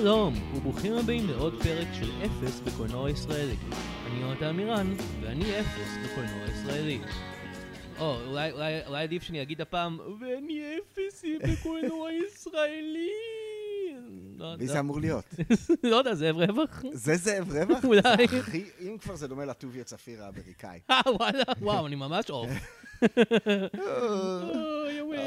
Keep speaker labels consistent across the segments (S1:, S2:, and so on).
S1: שלום, וברוכים הבאים לעוד פרק של אפס בקולנוע ישראלי. אני יונתן עמירן, ואני אפס בקולנוע ישראלי. או, אולי, אולי, אולי עדיף שאני אגיד הפעם, ואני אפס בקולנוע ישראלי. לא,
S2: מי
S1: לא-
S2: זה אמור להיות?
S1: לא יודע, זאב רווח?
S2: זה זאב רווח?
S1: אולי.
S2: אם כבר זה דומה לטוביה צפיר האמריקאי.
S1: אה, וואלה, וואו, אני ממש אוף.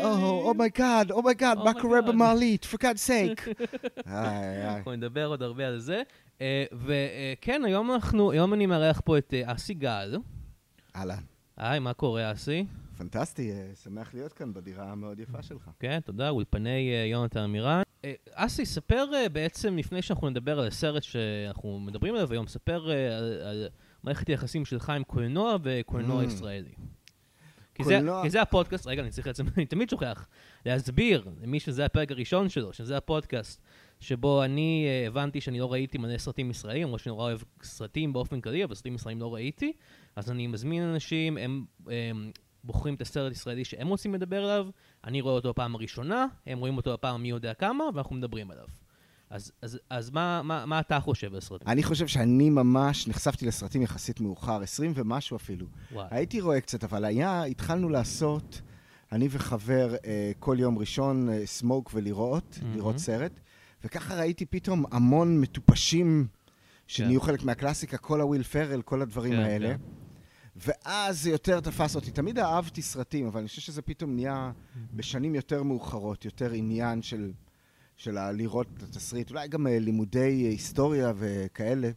S2: אומייגאד, אומייגאד,
S1: Oh
S2: מה
S1: my
S2: קורה
S1: God.
S2: במעלית? for God's sake.
S1: אנחנו נדבר עוד הרבה על זה. אה, וכן, היום אנחנו, היום אני מארח פה את אה, אסי גל.
S2: אהלן.
S1: היי, מה קורה, אסי?
S2: פנטסטי, אה, שמח להיות כאן בדירה המאוד יפה שלך.
S1: כן, תודה, אולפני יונתן עמירן. אה, אסי, ספר בעצם, לפני שאנחנו נדבר על הסרט שאנחנו מדברים עליו היום, ספר על, על מערכת היחסים שלך עם קולנוע וקולנוע
S2: Mm.
S1: ישראלי. כי זה,
S2: קולנוע-
S1: כי זה הפודקאסט, רגע, אני צריך בעצם, אני תמיד שוכח, להסביר למי שזה הפרק הראשון שלו, שזה הפודקאסט, שבו אני אה, הבנתי שאני לא ראיתי מלא סרטים ישראלים, למרות שאני נורא אוהב סרטים באופן כללי, אבל סרטים ישראלים לא ראיתי, אז אני מזמין אנשים, הם, הם בוחרים את הסרט הישראלי שהם רוצים לדבר עליו, אני רואה אותו בפעם הראשונה, הם רואים אותו בפעם מי יודע כמה, ואנחנו מדברים עליו. אז, אז, אז מה, מה, מה אתה חושב על סרטים?
S2: אני חושב שאני ממש נחשפתי לסרטים יחסית מאוחר, 20 ומשהו אפילו.
S1: וואי.
S2: הייתי רואה קצת, אבל היה, התחלנו לעשות, אני וחבר, אה, כל יום ראשון, אה, סמוק ולראות,
S1: מהמם.
S2: לראות סרט, וככה ראיתי פתאום המון מטופשים שנהיו חלק מהקלאסיקה, כל הוויל פרל, כל הדברים
S1: כן,
S2: האלה.
S1: כן.
S2: ואז זה יותר תפס אותי. תמיד אהבתי סרטים, אבל אני חושב שזה פתאום נהיה בשנים יותר מאוחרות, יותר עניין של, של לראות את התסריט. אולי גם אה, לימודי אה, היסטוריה וכאלה.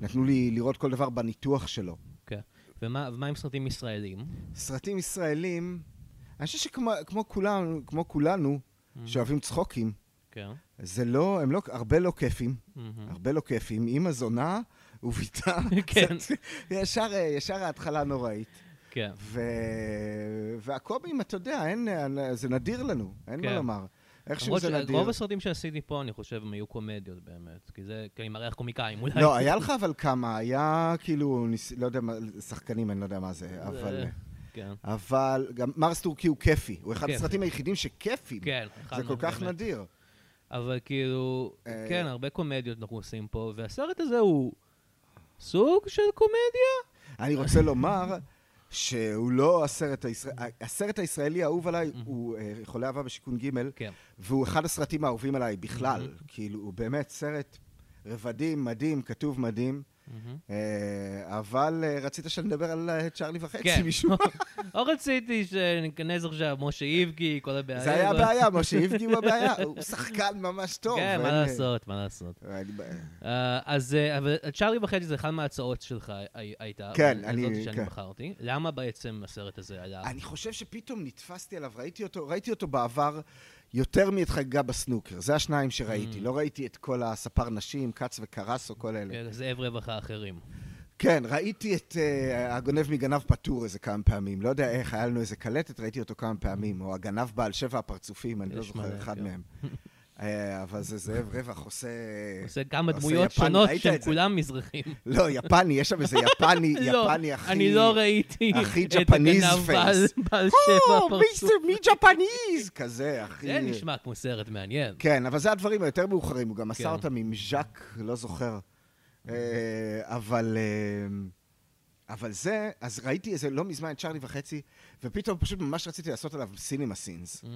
S2: נתנו לי לראות כל דבר בניתוח שלו.
S1: כן. ומה, ומה עם סרטים ישראלים?
S2: סרטים ישראלים, אני חושב שכמו כמו כולנו, כמו כולנו, שאוהבים צחוקים,
S1: כן.
S2: זה לא, הם לא, הרבה לא כיפים. הרבה לא כיפים. אימא זונה וביתה,
S1: כן.
S2: ישר, אה, ישר ההתחלה נוראית.
S1: כן.
S2: ו... והקובים, אתה יודע, אין, זה נדיר לנו, אין מה
S1: כן.
S2: לומר. איכשהו זה נדיר.
S1: שרוב הסרטים שעשיתי פה, אני חושב, הם היו קומדיות באמת. כי זה, כי אני מארח קומיקאים, אולי.
S2: לא, היה לך אבל כמה, היה כאילו, ניס... לא יודע מה, שחקנים, אני לא יודע מה זה, אבל...
S1: כן.
S2: אבל גם מרס טורקי הוא כיפי, הוא אחד
S1: כיפי.
S2: הסרטים היחידים שכיפים.
S1: כן, אחד
S2: זה כל כך. נדיר.
S1: אבל כאילו,
S2: אה,
S1: כן, הרבה קומדיות אנחנו עושים פה, והסרט הזה הוא סוג של קומדיה?
S2: אני רוצה לומר שהוא לא הסרט הישראלי, הסרט הישראלי האהוב עליי הוא אה, חולה אהבה בשיכון ג'
S1: כן.
S2: והוא אחד הסרטים האהובים עליי בכלל. כאילו, הוא באמת סרט רבדים, מדהים, כתוב מדהים. אה, אבל אה, רצית שנדבר על אה, צ'ארלי וחצי
S1: כן.
S2: משום מה.
S1: לא רציתי שניכנס עכשיו, משה איבגי, כל הבעיה.
S2: זה היה הבעיה, משה איבגי הוא הבעיה. הוא שחקן ממש טוב.
S1: כן, מה לעשות, מה לעשות. אז צ'ארלי וחצי זה אחד מההצעות שלך הי- הייתה.
S2: כן, אני-
S1: זאת שאני
S2: כן.
S1: בחרתי. למה בעצם הסרט הזה עלה?
S2: אני חושב שפתאום נתפסתי עליו, ראיתי אותו בעבר יותר מאת חגיגה בסנוקר. זה השניים שראיתי.
S1: Mm.
S2: לא ראיתי את כל הספר נשים, כץ וקרסו, כל אלה.
S1: כן, זאב רווח האחרים.
S2: כן, ראיתי את אה, הגונב מגנב פטור איזה כמה פעמים. לא יודע איך, היה לנו איזה קלטת, ראיתי אותו כמה פעמים. או הגנב בעל שבע הפרצופים, אני לא זוכר אחד
S1: כן.
S2: מהם. אה, אבל זה זאב רווח עושה...
S1: עושה כמה
S2: עושה
S1: דמויות שונות שהם? כולם מזרחים.
S2: לא, יפני, יש שם איזה יפני,
S1: לא,
S2: יפני הכי...
S1: אני לא ראיתי את הגנב בעל- שבע
S2: או,
S1: פרצוף.
S2: מיסטר מי ג'פניז! כזה, הכי...
S1: זה נשמע כמו סרט מעניין.
S2: כן, אבל זה הדברים היותר מאוחרים, הוא גם עשה
S1: כן.
S2: אותם עם ז'אק, לא זוכר. אה, אבל... אה, אבל זה, אז ראיתי איזה לא מזמן את צ'ארלי וחצי, ופתאום פשוט ממש רציתי לעשות עליו סינימה סינס.
S1: Mm,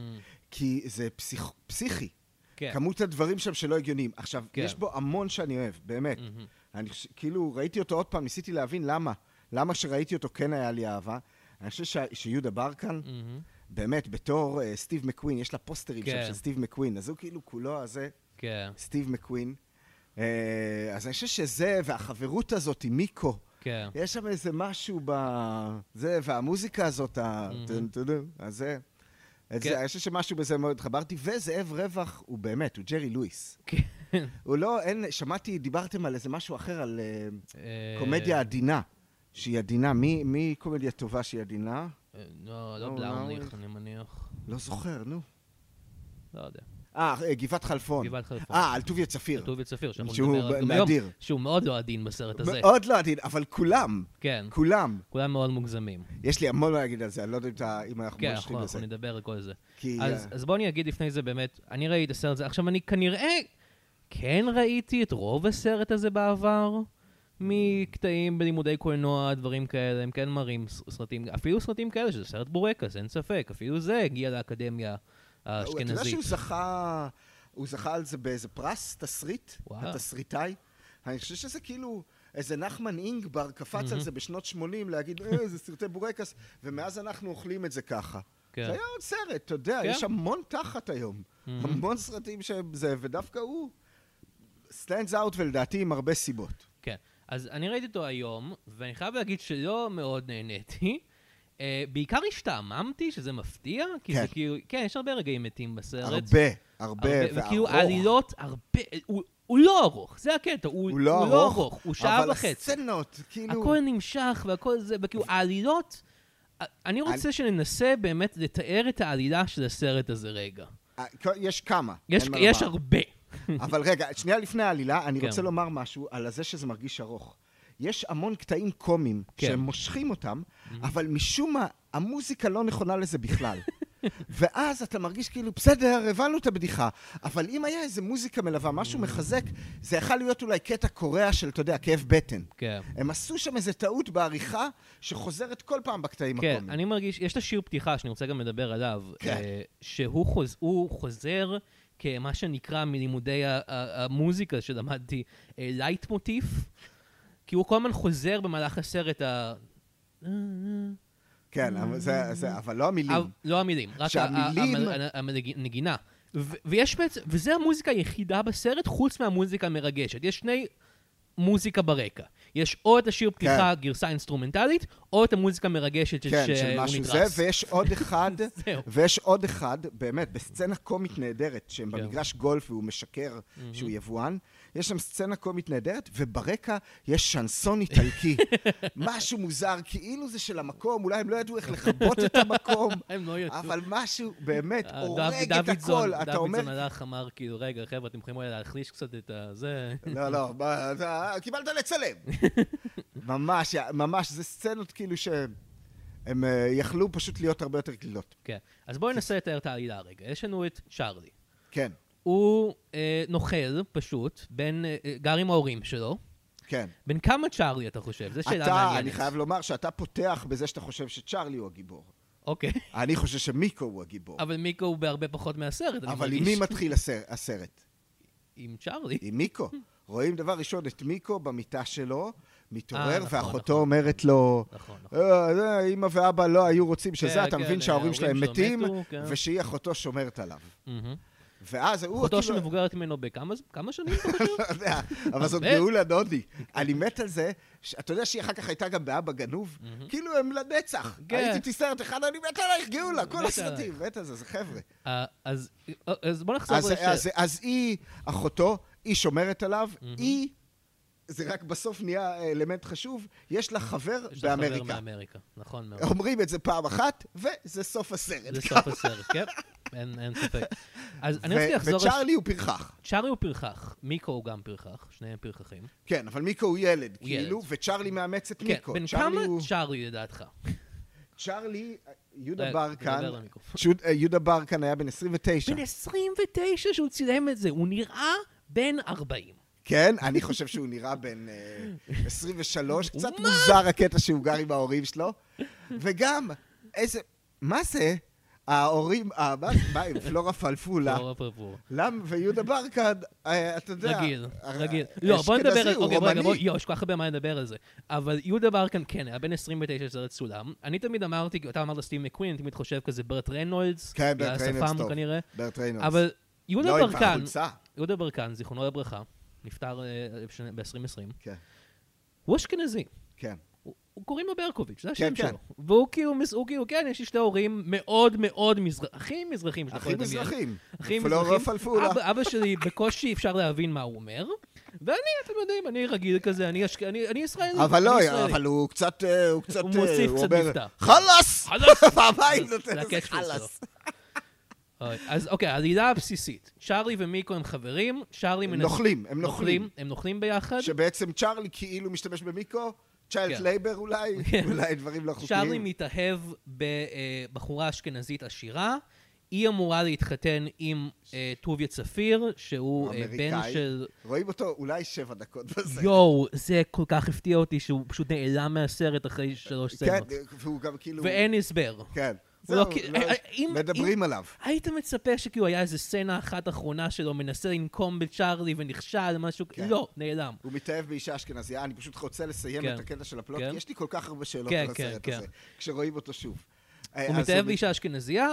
S2: כי זה פסיכ... פסיכי.
S1: כן.
S2: כמות הדברים שם שלא הגיוניים. עכשיו,
S1: כן.
S2: יש בו המון שאני אוהב, באמת.
S1: מהמם.
S2: אני חושב, כאילו, ראיתי אותו עוד פעם, ניסיתי להבין למה. למה כשראיתי אותו כן היה לי אהבה. אני חושב ש... שיהודה ברקן,
S1: מהמם.
S2: באמת, בתור uh, סטיב מקווין, יש לה פוסטרים
S1: כן.
S2: שם של סטיב מקווין, אז הוא כאילו כולו הזה,
S1: כן,
S2: סטיב מקווין. Uh, אז אני חושב שזה, והחברות הזאת עם מיקו,
S1: כן.
S2: יש שם איזה משהו ב... זה, והמוזיקה הזאת.
S1: Mhm.
S2: טן, אז זה...
S1: כן.
S2: זה, אני חושב שמשהו בזה מאוד התחברתי, וזאב רווח הוא באמת, הוא ג'רי לואיס.
S1: כן.
S2: הוא לא, אין, שמעתי, דיברתם על איזה משהו אחר, על uh,
S1: אה,
S2: קומדיה עדינה, שהיא עדינה. מי, מי קומדיה טובה שהיא עדינה?
S1: אה, לא,
S2: לא,
S1: לא בלאוניך,
S2: לא.
S1: אני מניח.
S2: לא זוכר, נו.
S1: לא יודע.
S2: אה, אה, גבעת חלפון.
S1: גבעת חלפון.
S2: אה, על טוביה צפיר.
S1: טובי צפיר, שאנחנו נדבר גם היום. שהוא מאוד לא עדין בסרט הזה.
S2: מאוד לא עדין, אבל כולם,
S1: כן,
S2: כולם.
S1: כולם מאוד מוגזמים.
S2: יש לי המון מה להגיד על זה, אני לא יודע אם אתה- אם אנחנו
S1: כן, אנחנו
S2: לזה.
S1: אנחנו נדבר על כל זה.
S2: כי...
S1: אז,
S2: אה,
S1: אז בוא אני אגיד לפני זה באמת, אני ראיתי את הסרט הזה, עכשיו אני כנראה, כן ראיתי את רוב הסרט הזה בעבר, מקטעים בלימודי קולנוע, דברים כאלה, הם כן מראים סרטים, אפילו סרטים כאלה, שזה סרט בורקס, אין ספק, אפילו זה הגיע לאקדמיה
S2: אתה יודע
S1: האשכנזית.
S2: שהוא זכה, הוא זכה על זה באיזה פרס, תסריט,
S1: וואו.
S2: התסריטאי. אני חושב שזה כאילו, איזה נחמן אינגבר קפץ על זה בשנות 80 להגיד, אה, זה סרטי בורקס, ומאז אנחנו אוכלים את זה ככה.
S1: כן.
S2: זה היה עוד סרט, אתה יודע,
S1: כן.
S2: יש המון תחת היום. המון סרטים שהם זה, ודווקא הוא stands out ולדעתי עם הרבה סיבות.
S1: כן. אז אני ראיתי אותו היום, ואני חייב להגיד שלא מאוד נהניתי. Uh, בעיקר השתעממתי, שזה מפתיע, כי
S2: כן.
S1: זה כאילו, כן, יש הרבה רגעים מתים בסרט.
S2: הרבה, הרבה,
S1: וכאילו
S2: וארוך.
S1: העלילות הרבה, הוא, הוא לא ארוך, זה הקטע, הוא,
S2: הוא לא ארוך,
S1: הוא שעה
S2: אבל
S1: וחצי.
S2: הסצנות, כאילו...
S1: הכל נמשך והכל זה, וכאילו העלילות, אני רוצה שננסה באמת לתאר את העלילה של הסרט הזה רגע.
S2: אה, יש כמה,
S1: יש, יש. הרבה.
S2: אבל רגע, שנייה לפני העלילה, אני
S1: כן.
S2: רוצה לומר משהו על זה שזה מרגיש ארוך. יש המון קטעים קומיים
S1: כן.
S2: שהם מושכים אותם, אבל משום מה, המוזיקה לא נכונה לזה בכלל. ואז אתה מרגיש כאילו, בסדר, הבנו את הבדיחה, אבל אם היה איזה מוזיקה מלווה, משהו מחזק, זה יכול להיות אולי קטע קורע של, אתה יודע, כאב בטן.
S1: כן.
S2: הם עשו שם איזה טעות בעריכה שחוזרת כל פעם בקטעים
S1: כן,
S2: הקומיים.
S1: אני מרגיש, יש את השיר פתיחה שאני רוצה גם לדבר עליו,
S2: כן.
S1: אה, שהוא חוז, חוזר כמה שנקרא מלימודי המוזיקה שלמדתי, לייט מוטיף, כי הוא כל הזמן חוזר במהלך הסרט ה...
S2: כן, אבל זה- זה- אבל לא המילים.
S1: לא המילים, רק
S2: שהמילים-
S1: הנגינה. ויש בעצם, וזה המוזיקה היחידה בסרט, חוץ מהמוזיקה המרגשת. יש שני מוזיקה ברקע. יש או את השיר פתיחה, גרסה אינסטרומנטלית, או את המוזיקה המרגשת ש-
S2: כן,
S1: שהוא
S2: של משהו זה,
S1: נדרס.
S2: ויש עוד אחד. ויש עוד אחד, באמת, בסצנה קומית נהדרת, שהם
S1: כן.
S2: במגרש גולף והוא משקר שהוא יבואן, יש שם סצנה קומית נהדרת, וברקע יש שנסון איטלקי. משהו מוזר, כאילו זה של המקום, אולי הם לא ידעו איך לכבות את המקום,
S1: הם לא.
S2: אבל משהו באמת
S1: אה,
S2: הורג
S1: דוד-
S2: את הכל. אתה אומר,
S1: דוידסון הלך, אמר, כאילו, רגע, חבר'ה, אתם יכולים להחליש קצת את הזה.
S2: לא, לא, אתה קיבלת לצלם. ממש, ממש, זה סצנות כאילו שהם אה, יכלו פשוט להיות הרבה יותר קלילות.
S1: כן. אז בואי ננסה לתאר את העלילה רגע. יש לנו את צ'ארלי.
S2: כן,
S1: הוא אה, נוכל, פשוט, בין, אה, אה, גר עם ההורים שלו.
S2: כן.
S1: בן כמה צ'ארלי, אתה חושב? זו שאלה
S2: אתה,
S1: מעניינת.
S2: אני חייב לומר שאתה פותח בזה שאתה חושב שצ'ארלי הוא הגיבור.
S1: אוקיי.
S2: אני חושב שמיקו הוא הגיבור.
S1: אבל מיקו הוא בהרבה פחות מהסרט, אני
S2: אבל
S1: מרגיש.
S2: עם מי מתחיל הסר- הסרט?
S1: עם צ'ארלי.
S2: עם מיקו. רואים דבר ראשון את מיקו במיטה שלו,
S1: אה,
S2: מתעורר,
S1: נכון,
S2: ואחותו
S1: נכון.
S2: אומרת לו,
S1: נכון, נכון.
S2: "אה, אמא ואבא לא היו רוצים שזה,
S1: כן,
S2: אתה
S1: כן,
S2: מבין שההורים
S1: ההורים
S2: שלהם מתים,
S1: מתו, כן.
S2: ושהיא אחותו שומרת עליו. ואז הוא
S1: אחותו
S2: כאילו...
S1: שמבוגרת ממנו בכמה כמה שנים? אתה חושב?
S2: לא יודע, אבל זאת. גאולה דודי. אני מת על זה, אתה יודע שהיא אחר כך הייתה גם באבא גנוב? כאילו הם לנצח. הייתי סרט אחד, אני מת עלייך, גאולה, כל הסרטים, מת על זה, זה חבר'ה.
S1: אה, אז אה, אז בוא נחזור
S2: אז,
S1: לש...
S2: אז, אז היא, אחותו, היא שומרת עליו, היא, זה רק בסוף נהיה אלמנט חשוב, יש לה חבר
S1: יש לה חבר
S2: באמריקה.
S1: מאמריקה, נכון מאוד.
S2: אומרים את זה פעם אחת, וזה סוף הסרט.
S1: זה סוף הסרט, כן? אין אין ספק. אז אני רציתי לחזור...
S2: וצ'ארלי הוא פרחח.
S1: צ'ארלי הוא פרחח, מיקו הוא גם פרחח, שניהם פרחחים.
S2: כן, אבל מיקו הוא ילד,
S1: הוא
S2: כאילו,
S1: ילד.
S2: וצ'ארלי מאמץ את
S1: כן,
S2: מיקו.
S1: בן
S2: צ'ארלי
S1: כמה
S2: הוא-
S1: צ'ארלי לדעתך?
S2: צ'ארלי, יהודה ברקן, אה, יהודה ברקן היה בן 29.
S1: בן 29 שהוא צילם את זה, הוא נראה בן 40.
S2: כן, אני חושב שהוא נראה בן אה, 23, קצת
S1: מה?
S2: מוזר הקטע שהוא גר עם ההורים שלו. וגם, איזה, מה זה? ההורים, אה, מה הם? פלורה פלפולה.
S1: לא פרפור.
S2: למה? ויהודה ברקן, אה, אתה יודע...
S1: רגיל,
S2: אה,
S1: רגיל. לא, בוא נדבר על... אוקיי, רגע, בוא, יש כל כך הרבה מה לדבר על זה. אבל יהודה ברקן, כן, היה בן 29 סרט צולם. אני תמיד אמרתי, אתה אמרת סטיב מקווין, אני תמיד חושב כזה ברט ריינולדס.
S2: כן, ברט ריינולדס טוב.
S1: כנראה.
S2: ברט ריינולדס.
S1: אבל יהודה
S2: לא,
S1: ברקן. יהודה ברקן, זיכרונו לברכה, נפטר ב-2020.
S2: כן,
S1: הוא אשכנזי.
S2: כן.
S1: הוא- הוא קוראים לו ברקוביץ', זה
S2: כן,
S1: השם
S2: כן.
S1: שלו. והוא כאילו, הוא כאילו, כן, יש לי שתי הורים מאוד מאוד מזרחים, הכי מזרחים שאתה
S2: הכי
S1: יכול לדמיין.
S2: מזרחים.
S1: הכי מזרחים.
S2: פלפולה.
S1: אבא, אבא שלי בקושי אפשר להבין מה הוא אומר, ואני, אתם יודעים, אני רגיל כזה, אני, אשכ... אני, אני ישראלי.
S2: אבל לא,
S1: ישראלי.
S2: אבל הוא קצת, אה, הוא קצת,
S1: הוא
S2: אה,
S1: מוסיף קצת
S2: אומר,
S1: מבטא.
S2: חלאס!
S1: חלאס!
S2: פעמיים נותן
S1: זה
S2: לזה
S1: ה catchphrase
S2: חלאס.
S1: אז אוקיי, העלילה הבסיסית. צ'ארלי ומיקו הם חברים, צ'ארלי
S2: הם
S1: מנס-
S2: נוכלים, הם נוכלים.
S1: הם נוכלים ביחד.
S2: שבעצם צ'ארלי כאילו משתמש במיקו, child
S1: כן.
S2: labor אולי,
S1: כן.
S2: אולי דברים לא חוקיים.
S1: צ'ארלי מתאהב בבחורה אשכנזית עשירה, היא אמורה להתחתן עם אה, טוביה צפיר, שהוא אה, בן. של...
S2: רואים אותו אולי שבע דקות בזה.
S1: יואו, זה כל כך הפתיע אותי שהוא פשוט נעלם מהסרט אחרי שלוש
S2: כן,
S1: סצנות.
S2: והוא גם כאילו...
S1: ואין הסבר.
S2: כן.
S1: לא
S2: זהו,
S1: כי-
S2: לא-
S1: אה, אם-
S2: מדברים עליו.
S1: היית מצפה שכאילו היה איזה סצנה אחת אחרונה שלו מנסה לנקום בצ'ארלי ונכשל, משהו,
S2: כן.
S1: לא, נעלם.
S2: הוא מתאהב באישה אשכנזייה, אני פשוט רוצה לסיים
S1: כן.
S2: את הקטע של הפלוט,
S1: כן.
S2: כי יש לי כל כך הרבה שאלות
S1: כן,
S2: על
S1: כן,
S2: הסרט
S1: כן.
S2: הזה, כשרואים אותו שוב. אה,
S1: הוא מתאהב
S2: מת-
S1: באישה אשכנזייה,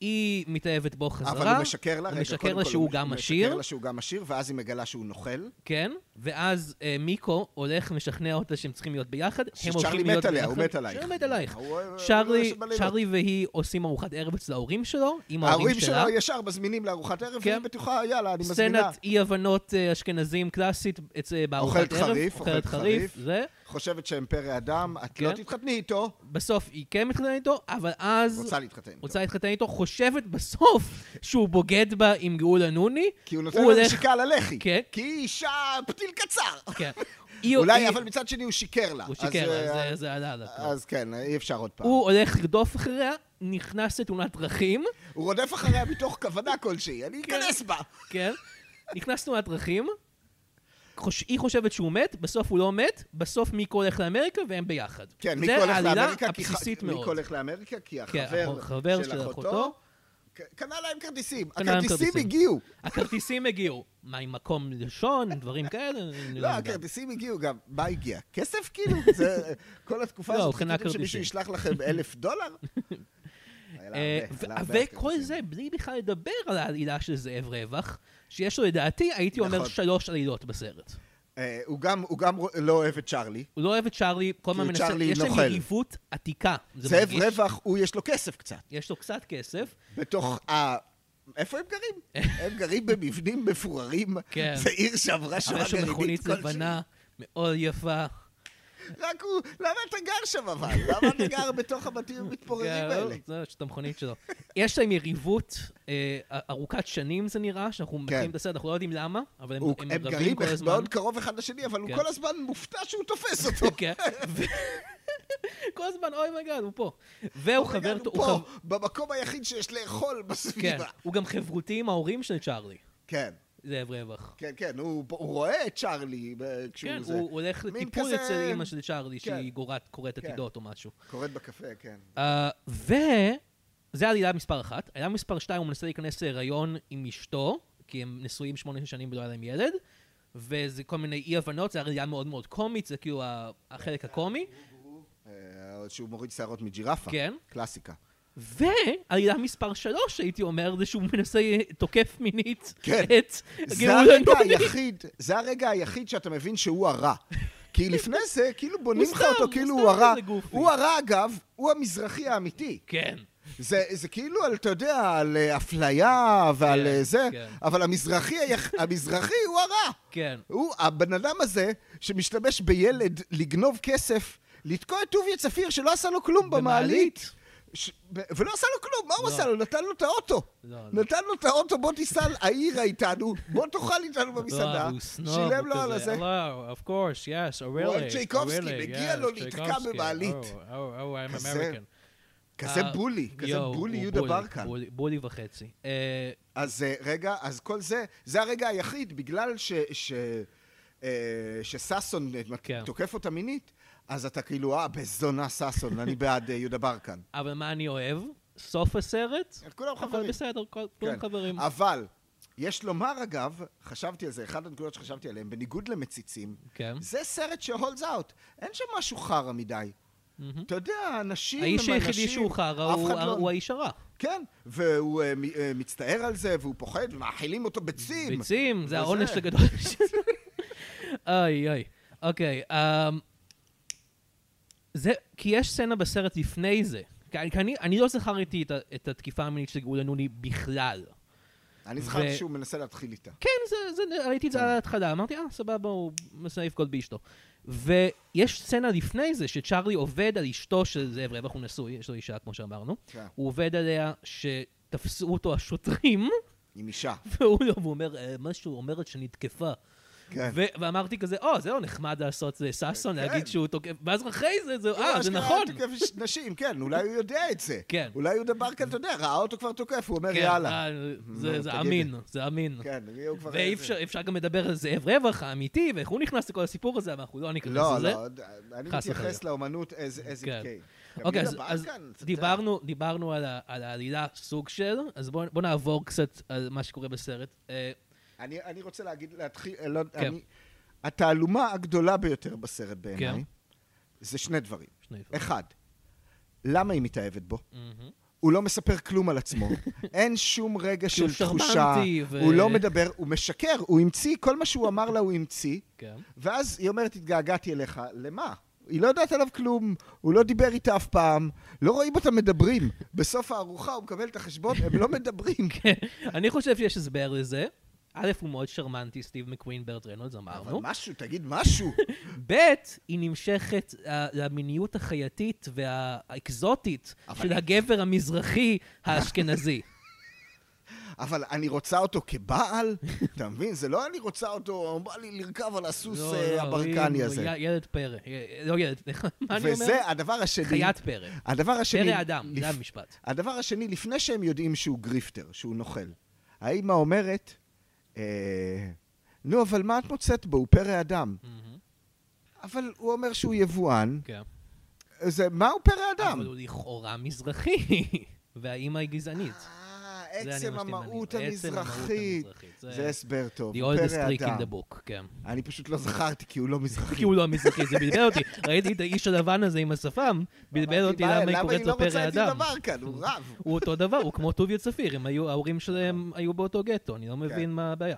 S1: היא מתאהבת בו חזרה.
S2: אבל הוא משקר לה,
S1: הוא
S2: רגע,
S1: משקר לה שהוא
S2: הוא
S1: גם
S2: משקר
S1: עשיר.
S2: לה שהוא גם עשיר, ואז היא מגלה שהוא נוכל.
S1: כן, ואז אה, מיקו הולך ומשכנע אותה שהם צריכים להיות ביחד. הם
S2: שצ'רלי
S1: הולכים
S2: מת
S1: להיות
S2: עליה,
S1: ביחד.
S2: הוא מת עלייך.
S1: שהוא מת עלייך.
S2: הוא- הוא
S1: צ'רלי. צ'רלי והיא עושים ארוחת ערב אצל ההורים שלו, עם ההורים
S2: ההורים
S1: שלה.
S2: שלו ישר מזמינים לארוחת ערב,
S1: כן.
S2: והיא בטוחה, יאללה, אני מזמינה.
S1: סצנת אי הבנות אה, אשכנזים קלאסית אה, בארוחת
S2: אוכלת
S1: ערב.
S2: חריף,
S1: אוכלת
S2: אוכלת
S1: חריף.
S2: חושבת שהם פרא אדם, את לא
S1: כן.
S2: תתחתני איתו,
S1: בסוף היא כן מתחתנת איתו, אבל אז...
S2: רוצה להתחתן איתו.
S1: רוצה להתחתן איתו, חושבת בסוף שהוא בוגד בה עם גאולה נוני.
S2: כי הוא נותן לה
S1: הולך-
S2: על הלחי.
S1: כן.
S2: כי היא אישה פתיל קצר.
S1: כן.
S2: אולי,
S1: היא-
S2: אבל מצד שני הוא שיקר לה.
S1: הוא שיקר,
S2: אה,
S1: לה, זה- זה עלה לה.
S2: אז כן, אי אפשר עוד פעם.
S1: הוא הולך לרדוף אחריה, נכנס לתאונת דרכים,
S2: הוא רודף אחריה מתוך כוונה כלשהי, אני
S1: כן.
S2: אכנס בה.
S1: כן? נכנס לתאונת דרכים, חוש... היא חושבת שהוא מת, בסוף הוא לא מת, בסוף מיקו הולך לאמריקה והם ביחד.
S2: כן, מיקו
S1: זה
S2: הולך
S1: העלילה
S2: לאמריקה, כי ח-
S1: הבסיסית
S2: מיקו
S1: מאוד.
S2: הולך לאמריקה, כי
S1: כן,
S2: החבר
S1: החבר
S2: של
S1: של
S2: אחותו, קנה להם כרטיסים. הכרטיסים
S1: כרטיסים.
S2: הגיעו.
S1: הכרטיסים הגיעו. מה, עם מקום לישון, דברים כאלה?
S2: לא,
S1: יודע.
S2: הכרטיסים הגיעו גם. מה הגיע? כסף כאילו? זה כל התקופה
S1: לא,
S2: הזאת, חיכיתם שמישהו. ישלח לכם אלף דולר?
S1: אה, וכל. זה בלי בכלל לדבר על העלילה של זאב רווח, שיש לו לדעתי, הייתי אומר,
S2: נכון.
S1: שלוש עלילות בסרט.
S2: אה, הוא גם- הוא גם לא אוהב את צ'ארלי.
S1: הוא לא אוהב את צ'ארלי, כל הזמן
S2: כי
S1: מנסה, יש להם. יריבות עתיקה. זה
S2: זאב רווח, הוא יש לו כסף קצת.
S1: יש לו קצת כסף,
S2: בתוך ה... איפה הם גרים? הם גרים במבנים מפוררים.
S1: כן.
S2: זה עיר שעברה שואה
S1: יש לו
S2: גרעינית
S1: מכונית
S2: כלשהי.
S1: לבנה, מאוד יפה.
S2: רק הוא... למה אתה גר שם אבל? למה אתה גר בתוך הבתים המתפוררים
S1: כן,
S2: האלה?
S1: זה את המכונית שלו. יש להם יריבות אה, ארוכת שנים, זה נראה, שאנחנו מתחילים את הסרט, אנחנו לא יודעים למה, אבל הם הם
S2: הם
S1: רבים
S2: גרים
S1: כל הזמן.
S2: מאוד קרוב אחד לשני, אבל הוא
S1: כן.
S2: כל הזמן מופתע שהוא תופס אותו.
S1: כן. כל הזמן, אוי מגד, הוא פה. והוא חבר...
S2: הוא פה, במקום היחיד שיש לאכול
S1: כן,
S2: בסביבה.
S1: הוא גם חברותי עם ההורים של צ'ארלי,
S2: כן.
S1: זאב רווח.
S2: כן, כן, הוא הוא רואה את צ'ארלי כשהוא
S1: כן,
S2: זה.
S1: הוא הולך לטיפול
S2: כזה-
S1: אצל אימא של צ'ארלי,
S2: כן.
S1: שהיא גורת- קוראת
S2: כן.
S1: עתידות או משהו.
S2: קוראת בקפה, כן.
S1: אה, וזה העלילה מספר אחת. העלילה מספר שתיים, הוא מנסה להיכנס להיריון עם אשתו, כי הם נשואים שמונה שנים ולא היה להם ילד, וזה כל מיני אי-הבנות, זה עלילה מאוד מאוד קומית, זה כאילו החלק הקומי.
S2: אה, שהוא מוריד שערות מג'ירפה.
S1: כן.
S2: קלאסיקה.
S1: ועלילה מספר שלוש, הייתי אומר, זה שהוא מנסה, תוקף מינית
S2: כן.
S1: את
S2: זה
S1: גאולה
S2: הרגע
S1: נוני.
S2: היחיד, זה הרגע היחיד שאתה מבין שהוא הרע. כי לפני זה, כאילו בונים לך אותו כאילו הוא הרע. הוא הרע, אגב, הוא המזרחי האמיתי.
S1: כן.
S2: זה, זה כאילו, על, אתה יודע, על אה, אפליה ועל
S1: כן,
S2: אה, זה,
S1: כן.
S2: אבל המזרחי, המזרחי הוא הרע.
S1: כן.
S2: הוא, הבן אדם הזה, שמשתמש בילד לגנוב כסף, לתקוע את טוביה צפיר שלא עשה לו כלום במעלית. ש... ולא עשה לו כלום, מה הוא
S1: לא.
S2: עשה לו? נתן לו את האוטו.
S1: לא, לא.
S2: נתן לו את האוטו, בוא תיסע העירה איתנו, בוא תאכל איתנו במסעדה.
S1: לא, הוא סנוב,
S2: שילם
S1: הוא
S2: לו על הזה.
S1: Hello, of course, yes, oh
S2: הוא
S1: really,
S2: צ'ייקובסקי,
S1: oh, really,
S2: מגיע
S1: yes,
S2: לו להיתקע
S1: צ'ייקובסקי,
S2: במעלית.
S1: Oh, oh, oh,
S2: כזה-
S1: אה,
S2: בולי, כזה בולי
S1: הוא
S2: יהודה ברקן.
S1: בולי- וחצי. אה,
S2: אז אה, רגע, אז כל זה, זה הרגע היחיד, בגלל ש... ש... אה, שששון אה,
S1: כן.
S2: תוקף אותה מינית, אז אתה כאילו, אה, בזונה ששון, אני בעד אה, יהודה ברקן.
S1: אבל מה אני אוהב? סוף הסרט,
S2: כולם
S1: אבל
S2: חברים.
S1: בסדר, כל- כולם
S2: כן.
S1: חברים.
S2: אבל, יש לומר אגב, חשבתי על זה, אחת הנקודות שחשבתי עליהן, בניגוד למציצים,
S1: כן.
S2: זה סרט שהולדס אאוט. אין שם משהו חרא מדי.
S1: מהמם.
S2: אתה יודע, אנשים הם
S1: האיש
S2: אנשים...
S1: היחידי שהוא חרא הוא
S2: לא-
S1: הוא האיש הרע.
S2: כן, והוא אה, מ- אה, מצטער על זה, והוא פוחד, ומאכילים אותו ביצים.
S1: ביצים, זה
S2: וזה.
S1: העונש הגדול שלו. אוי אוי. אוקיי, אמ, זה, כי יש סצנה בסרט לפני זה. כי אני- כי אני, אני לא זכרתי את, את התקיפה המינית של גאולה נוני בכלל.
S2: אני זכרתי
S1: ו-
S2: שהוא מנסה להתחיל איתה.
S1: כן, זה, זה, ראיתי את זה על ההתחלה, אמרתי, אה, סבבה, הוא מנסה לבגוד באשתו. ויש סצנה לפני זה, שצ'ארלי עובד על אשתו של זאב רווח, הוא נשוי, יש לו אישה, כמו שאמרנו.
S2: כן.
S1: הוא עובד עליה שתפסו אותו השוטרים,
S2: עם אישה.
S1: והוא לא, אומר, "אה, משהו, אומרת שנתקפה.
S2: כן.
S1: ואמרתי כזה, או, זה לא נחמד לעשות זה ששון,
S2: כן.
S1: להגיד שהוא תוקף, ואז אחרי זה, זה,
S2: הוא
S1: אה, זה
S2: אשכרה
S1: נכון.
S2: תוקף נשים, כן, אולי הוא יודע את זה.
S1: כן.
S2: אולי הוא דבר כזה, אתה יודע, ראה אותו כבר תוקף, הוא אומר
S1: כן,
S2: יאללה.
S1: אה, זה זה אמין. זה אמין.
S2: כן, הוא כבר...
S1: ואי אפשר אפשר גם לדבר על זאב רווח האמיתי, ואיך הוא נכנס לכל הסיפור הזה, אבל אנחנו לא ניכנס
S2: לא,
S1: לזה.
S2: לא, אני
S1: חס
S2: מתייחס. לאומנות as it came.
S1: אוקיי, אז-. דיברנו, דיברנו על, העלילה סוג של, אז בואו בוא נעבור קצת על מה שקורה בסרט.
S2: אני אני רוצה להגיד, להתחיל, אה, לא,
S1: כן.
S2: אני... התעלומה הגדולה ביותר בסרט
S1: כן.
S2: בעיניי, זה שני דברים.
S1: שני דברים.
S2: אחד, למה היא מתאהבת בו?
S1: מהמם.
S2: הוא לא מספר כלום על עצמו. אין שום רגע של תחושה.
S1: ו-
S2: הוא לא מדבר, הוא משקר, הוא המציא, כל מה שהוא אמר לה הוא המציא.
S1: כן.
S2: ואז היא אומרת, התגעגעתי אליך. למה? היא לא יודעת עליו כלום, הוא לא דיבר איתה אף פעם, לא רואים אותם מדברים. בסוף הארוחה הוא מקבל את החשבון, הם לא מדברים.
S1: כן. אני חושב שיש הסבר לזה. א', הוא מאוד שרמנטי, סטיב מקווין, ברט רנולדס,
S2: אבל
S1: אמרנו.
S2: משהו, תגיד משהו.
S1: ב', היא נמשכת אה, למיניות החייתית והאקזוטית
S2: אבל
S1: של הגבר המזרחי האשכנזי.
S2: אבל אני רוצה אותו כבעל, אתה מבין? זה לא אני רוצה אותו, בא לי לרכב על הסוס
S1: לא,
S2: אה,
S1: לא,
S2: הברקני הזה.
S1: י- ילד פרא. לא ילד, מה אני אומר?
S2: וזה הדבר השני.
S1: חיית פרא.
S2: הדבר השני...
S1: פרא אדם, זה המשפט.
S2: הדבר השני, לפני שהם יודעים שהוא גריפטר, שהוא נוכל, האמא אומרת, נו, אבל מה את מוצאת בו? הוא פרא אדם.
S1: מהמם.
S2: אבל הוא אומר שהוא יבואן,
S1: כן.
S2: זה, מה הוא פרא אדם?
S1: אבל הוא לכאורה מזרחי, והאימא היא גזענית.
S2: אה, עצם המהות המזרחית. זה הסבר טוב,
S1: The oldest
S2: פרא
S1: trick in
S2: אדם.
S1: the book, כן.
S2: אני פשוט לא זכרתי, כי הוא לא מזרחי.
S1: כי הוא לא מזרחי, זה בלבל אותי. ראיתי את האיש הלבן הזה עם השפם, בלבל אותי למה היא
S2: למה
S1: קוראת
S2: היא
S1: לו
S2: לא רוצה
S1: פרא
S2: את זה
S1: אדם.
S2: דבר כאן? הוא רב.
S1: הוא אותו דבר, הוא כמו טוביה צפיר, ההורים שלהם היו באותו גטו, אני לא מבין
S2: כן.
S1: מה הבעיה.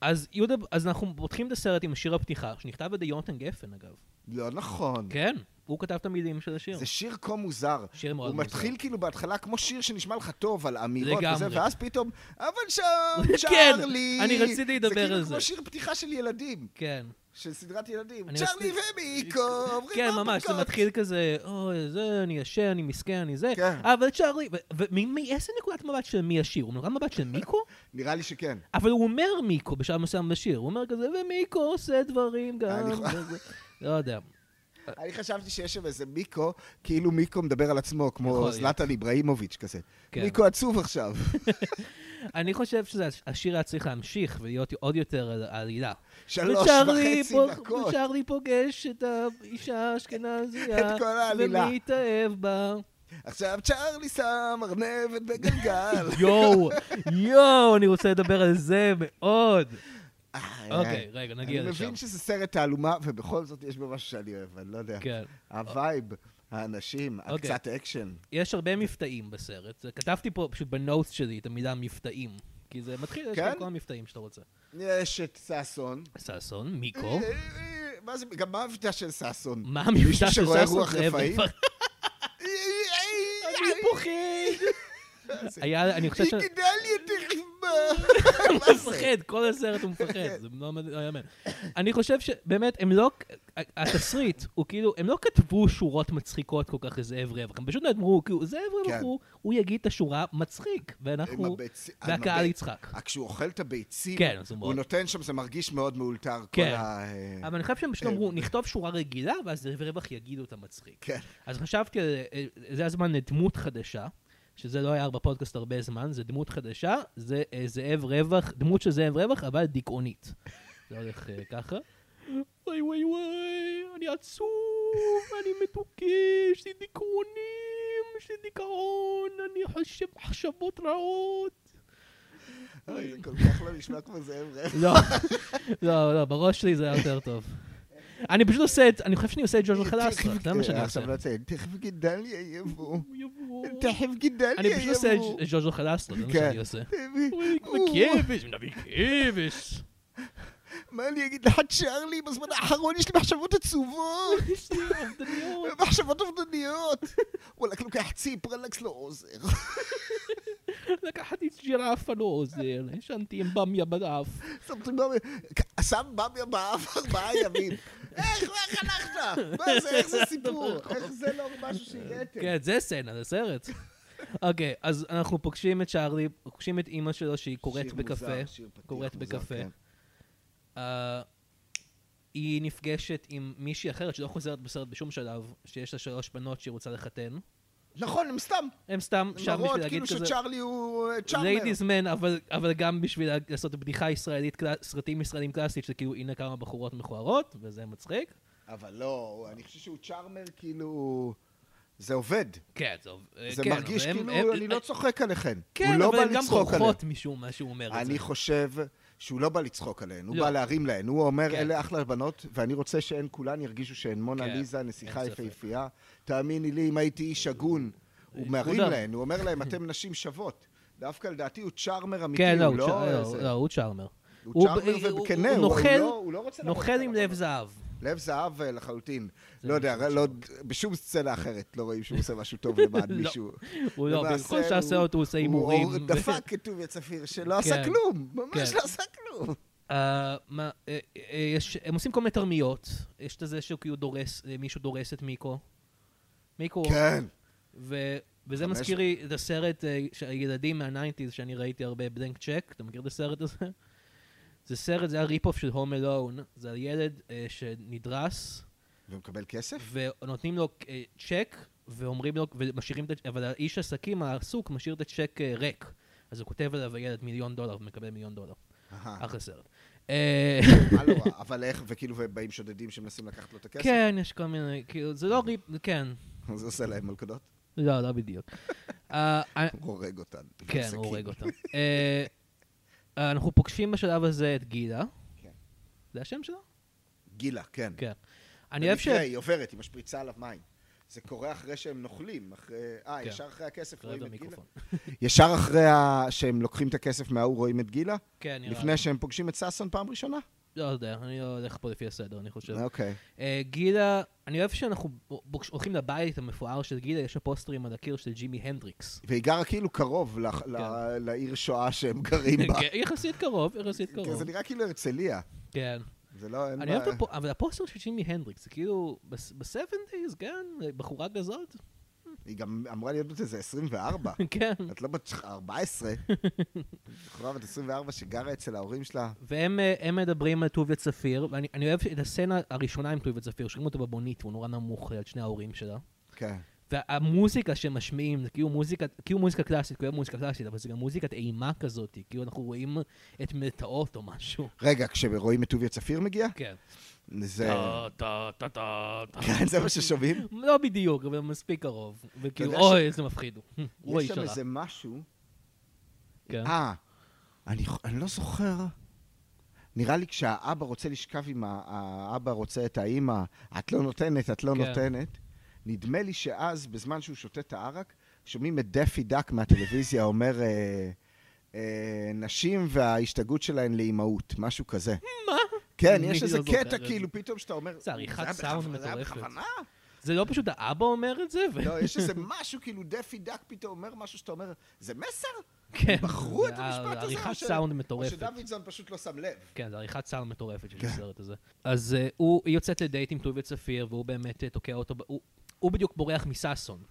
S1: אז אנחנו פותחים את הסרט עם שיר הפתיחה, שנכתב על ידי יונתן גפן אגב.
S2: לא נכון.
S1: כן, הוא כתב את המילים של השיר.
S2: זה שיר כה מוזר.
S1: שיר מאוד
S2: הוא
S1: מוזר.
S2: מתחיל כאילו בהתחלה כמו שיר שנשמע לך טוב על אמירות. וזה, ואז פתאום, אבל שם,
S1: כן,
S2: צ'ארלי.
S1: אני רציתי לדבר
S2: זה
S1: על
S2: כאילו
S1: זה.
S2: כמו שיר פתיחה של ילדים,
S1: כן.
S2: של סדרת ילדים. צ'ארלי ומיקו, עוברים
S1: כן, ממש, זה. מתחיל כזה, אוי, זה, אני ישן, אני מסכן, אני זה,
S2: כן.
S1: אבל צ'ארלי, ומאיזה נקודת מבט של מי השיר? הוא נקודת מבט של מיקו?
S2: נראה לי שכן.
S1: אבל הוא אומר מיקו בשלב מסוים בשיר, הוא אומר כזה, ומיקו עושה דברים גם,
S2: אני יכול-
S1: וזה." לא יודע.
S2: אני חשבתי שיש שם איזה מיקו, כאילו מיקו מדבר על עצמו, כמו
S1: להיות.
S2: זלאטן איבראימוביץ' כזה.
S1: כן.
S2: מיקו עצוב עכשיו.
S1: אני חושב שהשיר היה צריך להמשיך ולהיות עוד יותר על העלילה.
S2: שלוש וחצי דקות.
S1: וצ'ארלי פוגש את האישה האשכנזייה,
S2: את כל העלילה.
S1: ומתאהב בה.
S2: עכשיו צ'ארלי שם ארנבת בגלגל.
S1: יואו, יואו, אני רוצה לדבר על זה מאוד. אוקיי. רגע, נגיע
S2: אני
S1: לשם.
S2: מבין שזה סרט תעלומה, ובכל זאת יש בו משהו שאני אוהב, אני לא יודע.
S1: כן.
S2: ה vibe, האנשים,
S1: אוקיי.
S2: הקצת אקשן.
S1: יש הרבה מבטאים בסרט. כתבתי פה פשוט בנוטס שלי את המילה מבטאים. כי זה מתחיל, יש
S2: כן?
S1: לך כל המבטאים שאתה רוצה.
S2: יש את ששון.
S1: ששון, מיקו.
S2: אה, אה, מה זה, גם מה המבטא של ששון?
S1: מה המבטא
S2: מישהו
S1: של
S2: שרואה
S1: ששון?
S2: רוח
S1: זה
S2: רפאים?
S1: רפאים. אני פוחד. היה, אני חושב ש...
S2: היא גידל החיבה.
S1: הוא מפחד, כל הסרט הוא מפחד, זה לא לא יאמן. אני חושב שבאמת, הם לא, התסריט הוא כאילו, הם לא כתבו שורות מצחיקות כל כך לזאב רווח, הם פשוט אמרו, כאילו, זאב רווח
S2: כן.
S1: הוא, הוא יגיד את השורה מצחיק, ואנחנו, והקהל יצחק.
S2: רק כשהוא אוכל את הביצים,
S1: כן, הוא
S2: נותן שם, זה מרגיש מאוד מאולתר. כל
S1: כן.
S2: ה... אה,
S1: אבל אני חושב שהם פשוט
S2: אה,
S1: אמרו, נכתוב שורה רגילה, ואז זאב רווח יגידו את המצחיק.
S2: כן.
S1: אז חשבתי, אה, זה הזמן לדמות חדשה, שזה לא היה בפודקאסט הרבה זמן, זה דמות חדשה, זה אה, זאב רווח, דמות של זאב רווח, אבל דיכאונית. זה הולך אה, ככה. וואי וואי וואי, אני עצוב, אני מתוקה, יש לי דיכאונים, יש לי דיכאון, אני חושב מחשבות רעות.
S2: אוי, זה כל כך לא נשמע כמו זאב רב.
S1: לא, לא, לא, בראש שלי זה היה יותר טוב. אני פשוט עושה את, אני חושב שאני עושה את ג'וז'ו חלסטרה, זה מה שאני עושה.
S2: עכשיו לא תכף גדליה יבוא. תכף גדליה יבוא.
S1: אני פשוט עושה את ז'וז'ו חלסטרה, זה מה
S2: כן.
S1: שאני עושה. מכיבש, נביא כיבש.
S2: מה אני אגיד לך, צ'ארלי, בזמן האחרון יש לי מחשבות עצובות.
S1: יש לי אובדניות.
S2: מחשבות אובדניות. וואלכ, לוקח ציפ, רלקס לא עוזר.
S1: לקחתי ג'ירפה לא עוזר, ישנתי עם במיה
S2: במיה, שם במיה באף ארבעה ימים. איך, איך הלכת? מה זה, איך זה סיפור? איך זה לא משהו שהגעתם?
S1: כן, זה סצנה, זה סרט. אוקיי, אז אנחנו פוגשים את צ'ארלי, פוגשים את אימא שלו שהיא קוראת בקפה.
S2: שיר
S1: קוראת בקפה.
S2: כן.
S1: אה, היא נפגשת עם מישהי אחרת שלא חוזרת בסרט בשום שלב, שיש לה שלוש בנות שהיא רוצה לחתן.
S2: נכון, הם סתם.
S1: הם סתם שם בשביל להגיד
S2: כאילו
S1: כזה...
S2: שצ'ארלי הוא charmer.
S1: ladies man, אבל, אבל גם בשביל לעשות בדיחה ישראלית, סרטים ישראלים קלאסית, שזה כאילו, הנה כמה בחורות מכוערות, וזה מצחיק.
S2: אבל לא, אני חושב שהוא צ'ארמר כאילו... זה עובד.
S1: כן, זה, אה,
S2: זה
S1: כן,
S2: מרגיש
S1: אבל הם-
S2: כאילו,
S1: הם-
S2: אני לא צוחק עליכן.
S1: כן,
S2: הוא לא
S1: אבל
S2: בא
S1: הן גם
S2: לצחוק עליהן.
S1: בורחות משום מה שהוא אומר את זה.
S2: אני חושב שהוא לא בא לצחוק עליהן, הוא
S1: לא.
S2: בא להרים להן. הוא אומר,
S1: כן.
S2: אלה אחלה בנות, ואני רוצה שהן כולן ירגישו שהן מונה
S1: כן,
S2: ליזה, נסיכה. יפהפייה. תאמיני לי, אם הייתי איש הגון, הוא
S1: הוא
S2: מרים. להן, הוא אומר להן, אתם נשים שוות. דווקא לדעתי הוא צ'ארמר אמיתי,
S1: כן, לא,
S2: הוא לא...
S1: צ'אר- לא, הוא צ'ארמר.
S2: הוא
S1: charmer
S2: וכנה,
S1: הוא נוכל-
S2: לא- הוא לא רוצה
S1: נוכל עם. לב זהב.
S2: לב זהב אה, לחלוטין. לא יודע, לא. בשום סצנה אחרת לא רואים שהוא עושה משהו טוב למען
S1: לא.
S2: מישהו.
S1: הוא לא, בכל שעשה אותו הוא עושה הימורים.
S2: הוא דפק את טוביה צפיר שלא עשה
S1: כן.
S2: כלום, ממש
S1: כן.
S2: לא עשה כלום.
S1: אה, מה, אה, אה, יש- הם עושים כל מיני תרמיות. יש את זה שהוא כאילו דורס, מישהו דורס את מיקו. מיקו,
S2: כן.
S1: ו- וזה מזכיר לי את הסרט אה, של הילדים מה nineties שאני ראיתי הרבה, Blank Check, אתה מכיר את הסרט הזה? זה סרט, זה היה rip-off של Home Alone, זה על ילד אה, שנדרס,
S2: ומקבל כסף?
S1: ונותנים לו אה, צ'ק, ואומרים לו, ומשאירים את הצ'ק, אבל האיש עסקים העסוק משאיר את הצ'ק אה, ריק. אז הוא כותב עליו הילד מיליון דולר ומקבל מיליון דולר. אחלה סרט. אה,
S2: לא? אבל איך, וכאילו, ובאים שודדים שמנסים לקחת לו את הכסף?
S1: כן, יש כל מיני, כאילו, זה לא rip, כן.
S2: זה עושה להם מלכודות?
S1: לא, לא בדיוק. אה, אה,
S2: הוא הורג אותן.
S1: כן. הוא הורג אותם. אה, אנחנו פוגשים בשלב הזה את גילה.
S2: כן.
S1: זה השם שלו?
S2: גילה, כן.
S1: כן. אני אוהב ש...
S2: היא עוברת, היא משפריצה עליו מים. זה קורה אחרי שהם נוכלים, אחרי... אה,
S1: כן.
S2: ישר אחרי הכסף רואים את גילה? ישר אחרי ה- שהם לוקחים את הכסף מההוא רואים את גילה?
S1: כן, נראה לי.
S2: לפני שהם פוגשים את ששון פעם ראשונה?
S1: לא יודע, אני לא הולך פה לפי הסדר, אני חושב.
S2: אוקיי.
S1: אה, גילה, אני אוהב שאנחנו הולכים לבית המפואר של גילה, יש לה פוסטרים על הקיר של ג'ימי הנדריקס.
S2: והיא גרה כאילו קרוב ל- ל- לעיר שואה שהם גרים בה.
S1: כן, יחסית קרוב, יחסית
S2: כן,
S1: קרוב.
S2: זה נראה כאילו הרצליה.
S1: כן.
S2: זה לא, אין
S1: אני אוהב את
S2: בעיה.
S1: הפוסטר של ג'ימי הנדריקס, זה כאילו, ב-70's, כן? בחורה כזאת?
S2: היא גם אמורה להיות בת איזה 24.
S1: כן.
S2: את לא בת 14. בחורה בת 24 שגרה אצל ההורים שלה.
S1: והם אה, מדברים על טוביה צפיר, ואני אני אוהב את הסצנה הראשונה עם טוביה צפיר, שומעים אותו בבונית, והוא נורא נמוך על שני ההורים שלה.
S2: כן.
S1: והמוזיקה שהם משמיעים, זה כאילו מוזיקה, כאילו מוזיקה קלאסית, כאילו מוזיקה קלאסית, אבל זה גם מוזיקת אימה כזאת, כאילו אנחנו רואים את מלטעות או משהו.
S2: רגע, כשרואים את טוביה צפיר מגיע?
S1: כן.
S2: זה...
S1: טה, טה, טה, טה.
S2: כן, זה מה ששומעים?
S1: לא בדיוק, אבל מספיק קרוב. וכאילו, אוי, איזה מפחיד הוא. הוא
S2: יש שם. איזה משהו...
S1: כן.
S2: אה, אני לא זוכר. נראה לי כשהאבא רוצה לשכב עם. האבא רוצה את האימא, את לא נותנת, את לא
S1: כן.
S2: נותנת. נדמה לי שאז, בזמן שהוא שותה את הערק, שומעים את דפי דק מהטלוויזיה אומר, אה, אה, נשים וההשתגעות שלהן לאימהות, משהו כזה.
S1: מה?
S2: כן, יש איזה קטע
S1: זה.
S2: כאילו פתאום שאתה אומר,
S1: זה עריכת סאונד
S2: זה היה
S1: מטורפת.
S2: בכוונה?
S1: זה לא פשוט האבא אומר את זה?
S2: לא, יש איזה משהו, כאילו דפי דק פתאום אומר משהו שאתה אומר, זה מסר?
S1: כן.
S2: בחרו את
S1: זה
S2: המשפט הזה? או
S1: עריכת סאונד
S2: או
S1: מטורפת.
S2: שדוידזון פשוט לא שם לב.
S1: כן, זו עריכת סאונד מטורפת של
S2: כן.
S1: הסרט הזה. אז אה, הוא, היא יוצאת לדייט עם טוביה צפיר, והוא באמת אה, תוקע אותו, הוא, בדיוק בורח מששון.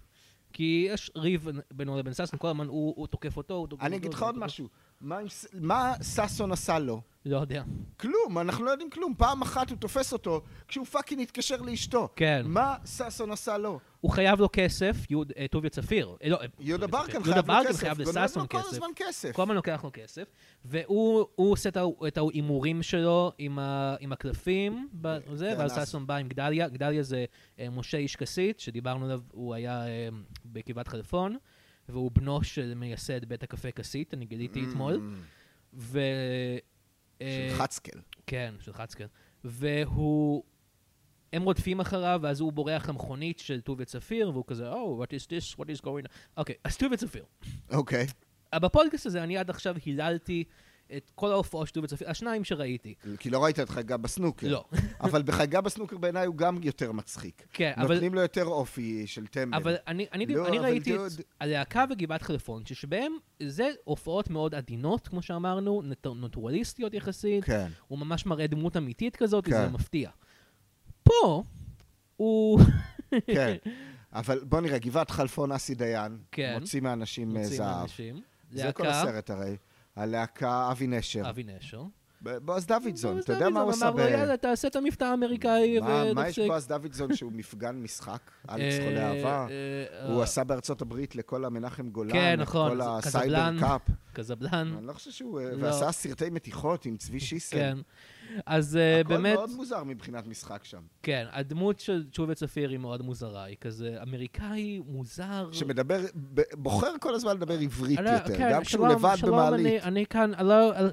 S1: כי יש ריב בינו לבין ששון, כל הזמן הוא, תוקף אותו, הוא תוקף אותו.
S2: אני אגיד לך עוד משהו. מה ששון עשה לו?
S1: לא יודע.
S2: כלום, אנחנו לא יודעים כלום. פעם אחת הוא תופס אותו כשהוא fucking התקשר לאשתו.
S1: כן.
S2: מה ששון עשה לו?
S1: הוא חייב לו כסף, יהוד, אה, טוביה צפיר. אה, לא, אה,
S2: יהודה ברקן. חייב
S1: יהודה
S2: לו
S1: ברקן
S2: כסף.
S1: חייב
S2: גונב
S1: לששון
S2: לו כל
S1: כסף.
S2: הזמן כסף.
S1: כל הזמן לוקח לו כסף, והוא הוא עושה את ההימורים שלו עם, ה, עם הקלפים, בזה,
S2: כן,
S1: ואז
S2: אז-
S1: ששון בא עם גדליה, גדליה זה אה, משה איש כסית, שדיברנו עליו, הוא היה אה, בגבעת חלפון, והוא בנו של מייסד בית הקפה כסית, אני גיליתי אתמול,
S2: Mm,
S1: ו... אה,
S2: של חצקל.
S1: כן, של חצקר. והוא... הם רודפים אחריו, ואז הוא בורח למכונית של טוביה צפיר, והוא כזה, Oh, what is this? What is going on? אוקיי, אז טוביה צפיר.
S2: אוקיי.
S1: אה, בפודקאסט הזה אני עד עכשיו היללתי את כל ההופעות של טוביה צפיר, השניים שראיתי.
S2: כי לא ראית את חגה בסנוקר.
S1: לא.
S2: אבל בחגה בסנוקר בעיניי הוא גם יותר מצחיק.
S1: כן, אבל,
S2: נותנים לו יותר אופי של טמבל.
S1: אבל אני, אני,
S2: לא,
S1: אני
S2: אבל
S1: ראיתי את
S2: דוד-
S1: הלהקה וגבעת חלפון, ששבהם זה הופעות מאוד עדינות, כמו שאמרנו, נטורליסטיות יחסית.
S2: כן.
S1: הוא ממש מראה דמות אמיתית כזאת,
S2: כן.
S1: וזה מפתיע. פה, הוא...
S2: כן. אבל בוא נראה, גבעת חלפון אסי דיין,
S1: כן.
S2: מוציא מאנשים אה,
S1: מוציא
S2: זהב.
S1: אנשים.
S2: זה כל
S1: להקה,
S2: הסרט הרי. הלהקה אבי נשר.
S1: אבי נשר.
S2: בועז דוידזון, אתה יודע מה הוא
S1: דוידזון
S2: עשה
S1: אמר
S2: ב...
S1: לו, יאללה, תעשה את המבטא האמריקאי
S2: מה- מה יש. בועז דוידזון שהוא מפגן משחק? אלכס
S1: אה,
S2: חולה אהבה?
S1: אה,
S2: הוא
S1: אה,
S2: עשה בארצות הברית לכל המנחם גולן,
S1: כן,
S2: את
S1: נכון,
S2: כל
S1: זה
S2: הסייבר. קאפ.
S1: קזבלן,
S2: אני לא חושב שהוא...
S1: לא.
S2: ועשה סרטי מתיחות עם צבי שיסל.
S1: כן. אז אה,
S2: הכל
S1: באמת,
S2: מאוד מוזר מבחינת משחק שם.
S1: כן, הדמות של תשובה צפיר היא מאוד מוזרה, היא כזה אמריקאי, מוזר.
S2: שמדבר, בוחר כל הזמן לדבר עברית
S1: אני-
S2: יותר,
S1: כן,
S2: גם כשהוא
S1: שלום,
S2: לבד
S1: שלום,
S2: במעלית.
S1: אני- אני כאן,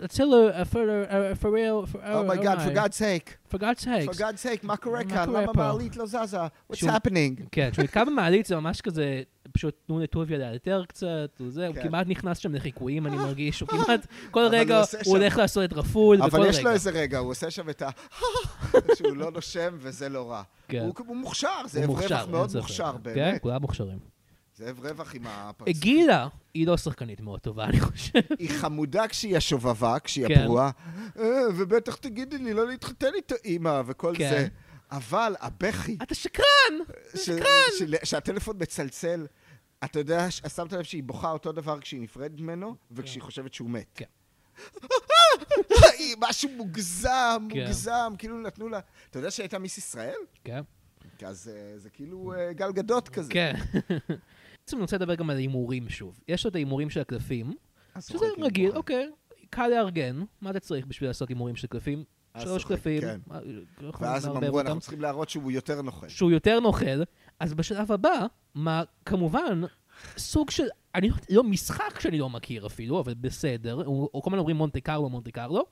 S1: הצילו, uh, for uh, for real, for-
S2: Oh my God, for God's sake,
S1: for God's sakes.
S2: for God's sake, מה קורה כאן? למה
S1: פה?
S2: המעלית לא זזה? What's happening?
S1: כן, כשהוא נתקע במעלית זה ממש כזה, פשוט תנו לטוביה לאלתר קצת, וזה, הוא
S2: כן.
S1: כמעט נכנס שם לחיקויים, אני מרגיש, הוא כמעט, כל רגע הוא הולך לעשות את רפול, בכל רגע.
S2: אבל יש לו איזה רגע, הוא עושה שם את ה... שהוא לא נושם וזה לא רע.
S1: כן.
S2: הוא מוכשר,
S1: מוכשר,
S2: רווח מאוד. מוכשר,
S1: כן,
S2: באמת.
S1: כולם מוכשרים.
S2: זאב רווח עם הפרצוף.
S1: גילה היא לא שחקנית מאוד טובה, אני חושב.
S2: היא חמודה כשהיא השובבה, כשהיא
S1: כן.
S2: הפרועה, "אה, ובטח תגידי לי לא להתחתן איתה אימא וכל
S1: כן.
S2: זה. אבל הבכי,
S1: אתה שקרן!
S2: ש- של- שהטלפון מצלצל, אתה יודע, ש- שמת לב שהיא בוכה אותו דבר כשהיא נפרדת ממנו, וכשהיא חושבת שהוא מת.
S1: כן.
S2: משהו מוגזם,
S1: כן.
S2: מוגזם, כאילו נתנו לה... אתה יודע שהייתה מיס ישראל?
S1: כן.
S2: אז אה, זה כאילו אה, גל גדות כזה.
S1: כן. בעצם אני רוצה לדבר גם על הימורים שוב. יש את ההימורים של הקלפים, שזה רגיל. אוקיי, קל לארגן, מה אתה צריך בשביל לעשות הימורים של קלפים? שלוש
S2: צוחק,
S1: קלפים,
S2: כן.
S1: אנחנו
S2: ואז הם אמרו. אנחנו צריכים להראות שהוא יותר נוכל.
S1: שהוא יותר נוכל, אז בשלב הבא, מה, כמובן, סוג של, אני לא, לא משחק שאני לא מכיר אפילו, אבל בסדר, או, או כל הזמן אומרים מונטה קרלו, מונטה קרלו,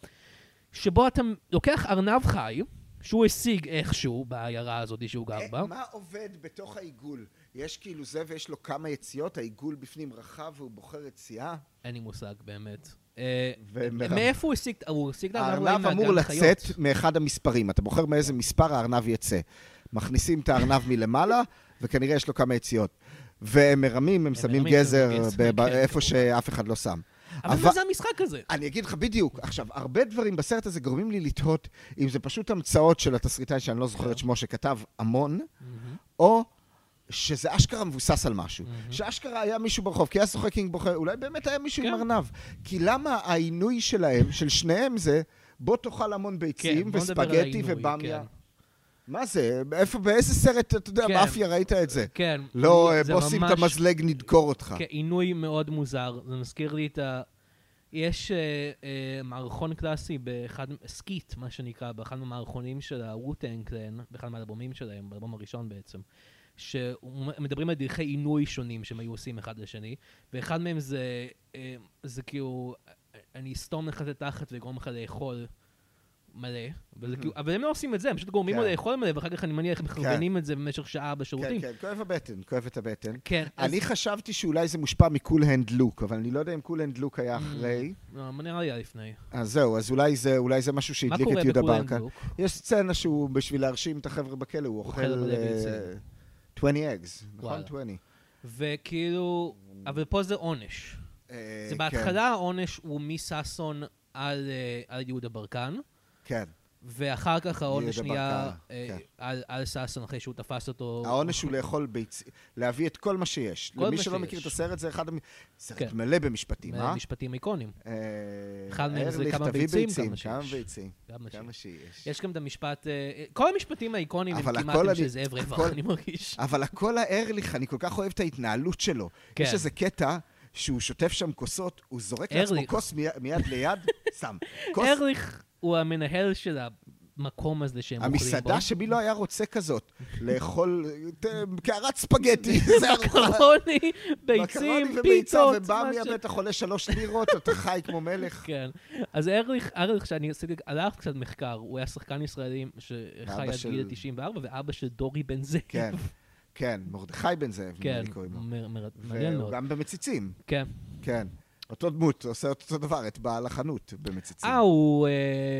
S1: שבו אתה לוקח ארנב חי, שהוא השיג איכשהו בעיירה הזאת שהוא גר בה.
S2: אה, מה עובד בתוך העיגול? יש כאילו זה ויש לו כמה יציאות, העיגול בפנים רחב והוא בוחר יציאה?
S1: אין לי מושג באמת. אה. מאיפה הוא השיג, הוא השיג את הארנב
S2: הארנב אמור. לצאת מאחד המספרים. אתה בוחר מאיזה מספר הארנב יצא. מכניסים את הארנב מלמעלה, וכנראה יש לו כמה יציאות. והם מרמים, הם שמים גזר
S1: כן,
S2: איפה
S1: כמובן.
S2: שאף אחד לא שם.
S1: אבל- מה זה המשחק הזה?
S2: אני אגיד לך בדיוק. עכשיו, הרבה דברים בסרט הזה גורמים לי לתהות אם זה פשוט המצאות של התסריטאי שאני לא זוכר את שמו, שכתב המון, או שזה אשכרה מבוסס על משהו. שאשכרה היה מישהו ברחוב, כי היה שוחק עם בוחר, אולי באמת היה מישהו עם
S1: כן.
S2: ארנב. כי למה העינוי שלהם, של שניהם זה, בוא תאכל המון ביצים,
S1: כן,
S2: וספגטי ובמיה.
S1: כן.
S2: מה זה? איפה, באיזה סרט, אתה יודע,
S1: כן.
S2: מאפיה ראית את זה?
S1: כן.
S2: לא,
S1: זה
S2: בוא שים את
S1: ממש-
S2: המזלג, נדקור אותך.
S1: כן, עינוי מאוד מוזר. זה מזכיר לי את ה... יש אה, אה, מערכון קלאסי באחד, skit, מה שנקרא, באחד מהמערכונים של ה Wu-Tang Clan, באחד מהאלבומים שלהם, באלבום הראשון בעצם, שמדברים על דרכי עינוי שונים שהם היו עושים אחד לשני, ואחד מהם זה, אה, זה כאילו, אני אסתום לך את התחת ואגרום לך לאכול מלא, וזה כאילו, אבל הם לא עושים את זה, הם פשוט גורמים לו
S2: כן.
S1: לאכול מלא, ואחר כך אני מניח הם מחרבנים את זה במשך שעה
S2: כן,
S1: בשירותים.
S2: כן, כואב הבטן, כואב את הבטן.
S1: כן, אז-
S2: אני חשבתי שאולי זה מושפע מ Cool Hand Luke, אבל אני לא יודע אם Cool Hand Luke היה אחרי.
S1: לא, נראה לי היה לפני.
S2: אז זהו, אז אולי זה, אולי זה משהו
S1: מה
S2: שהדליק
S1: קורה
S2: את יהודה
S1: ב Cool
S2: ברקן.
S1: Hand Luke?
S2: יש סצנה שהוא, בשביל להרשים את החבר'ה בכלא, הוא
S1: אוכל
S2: 20 eggs, נכון?
S1: וואלה.
S2: 20.
S1: וכאילו, אבל פה זה עונש.
S2: אה,
S1: זה
S2: כן,
S1: בהתחלה העונש הוא מששון אה, על יהודה ברקן,
S2: כן.
S1: ואחר כך העונש נהיה אה,
S2: כן.
S1: על- על ששון אחרי שהוא תפס אותו.
S2: העונש הוא לאכול ביצים, להביא את כל מה שיש.
S1: כל
S2: למי שלא מכיר. את הסרט, זה אחד. סרט
S1: כן.
S2: מלא במשפטים, אה?
S1: משפטים איקונים.
S2: אה,
S1: אחד מהם זה כמה ביצים,
S2: ביצים,
S1: כמה
S2: כמה
S1: שיש.
S2: ביצים,
S1: גם השיר.
S2: כמה שיש.
S1: יש גם את המשפט, אה, כל המשפטים האיקונים הם כמעט
S2: אני-
S1: של זאב רווח,
S2: הכל-
S1: אני מרגיש.
S2: אבל הכל הארליך, אני כל כך אוהב את ההתנהלות שלו.
S1: כן.
S2: יש איזה קטע שהוא שוטף שם כוסות, הוא זורק לעצמו. כוס מי- מיד ליד, שם.
S1: ארליך הוא המנהל של המקום הזה שהם אוכלים בו.
S2: המסעדה שמי לא היה רוצה כזאת, לאכול קערת ספגטי.
S1: מקרוני, ביצים,
S2: מקרוני וביצה
S1: פיצות,
S2: ובמיה
S1: מה ש-
S2: בטח עולה שלוש לירות, אתה חי כמו מלך.
S1: כן. אז ארליך, ארליך, שאני עשיתי עליו קצת מחקר, הוא היה שחקן ישראלי שחי עד גיל 94, ואבא של דורי בן זאב.
S2: כן, כן, מרדכי בן זאב, נדמה
S1: כן,
S2: לי קוראים לו.
S1: מ- מ- מעניין מאוד.
S2: גם במציצים,
S1: כן.
S2: כן. אותו דמות, עושה אותו דבר, את בעל החנות במציצים.
S1: אה, הוא...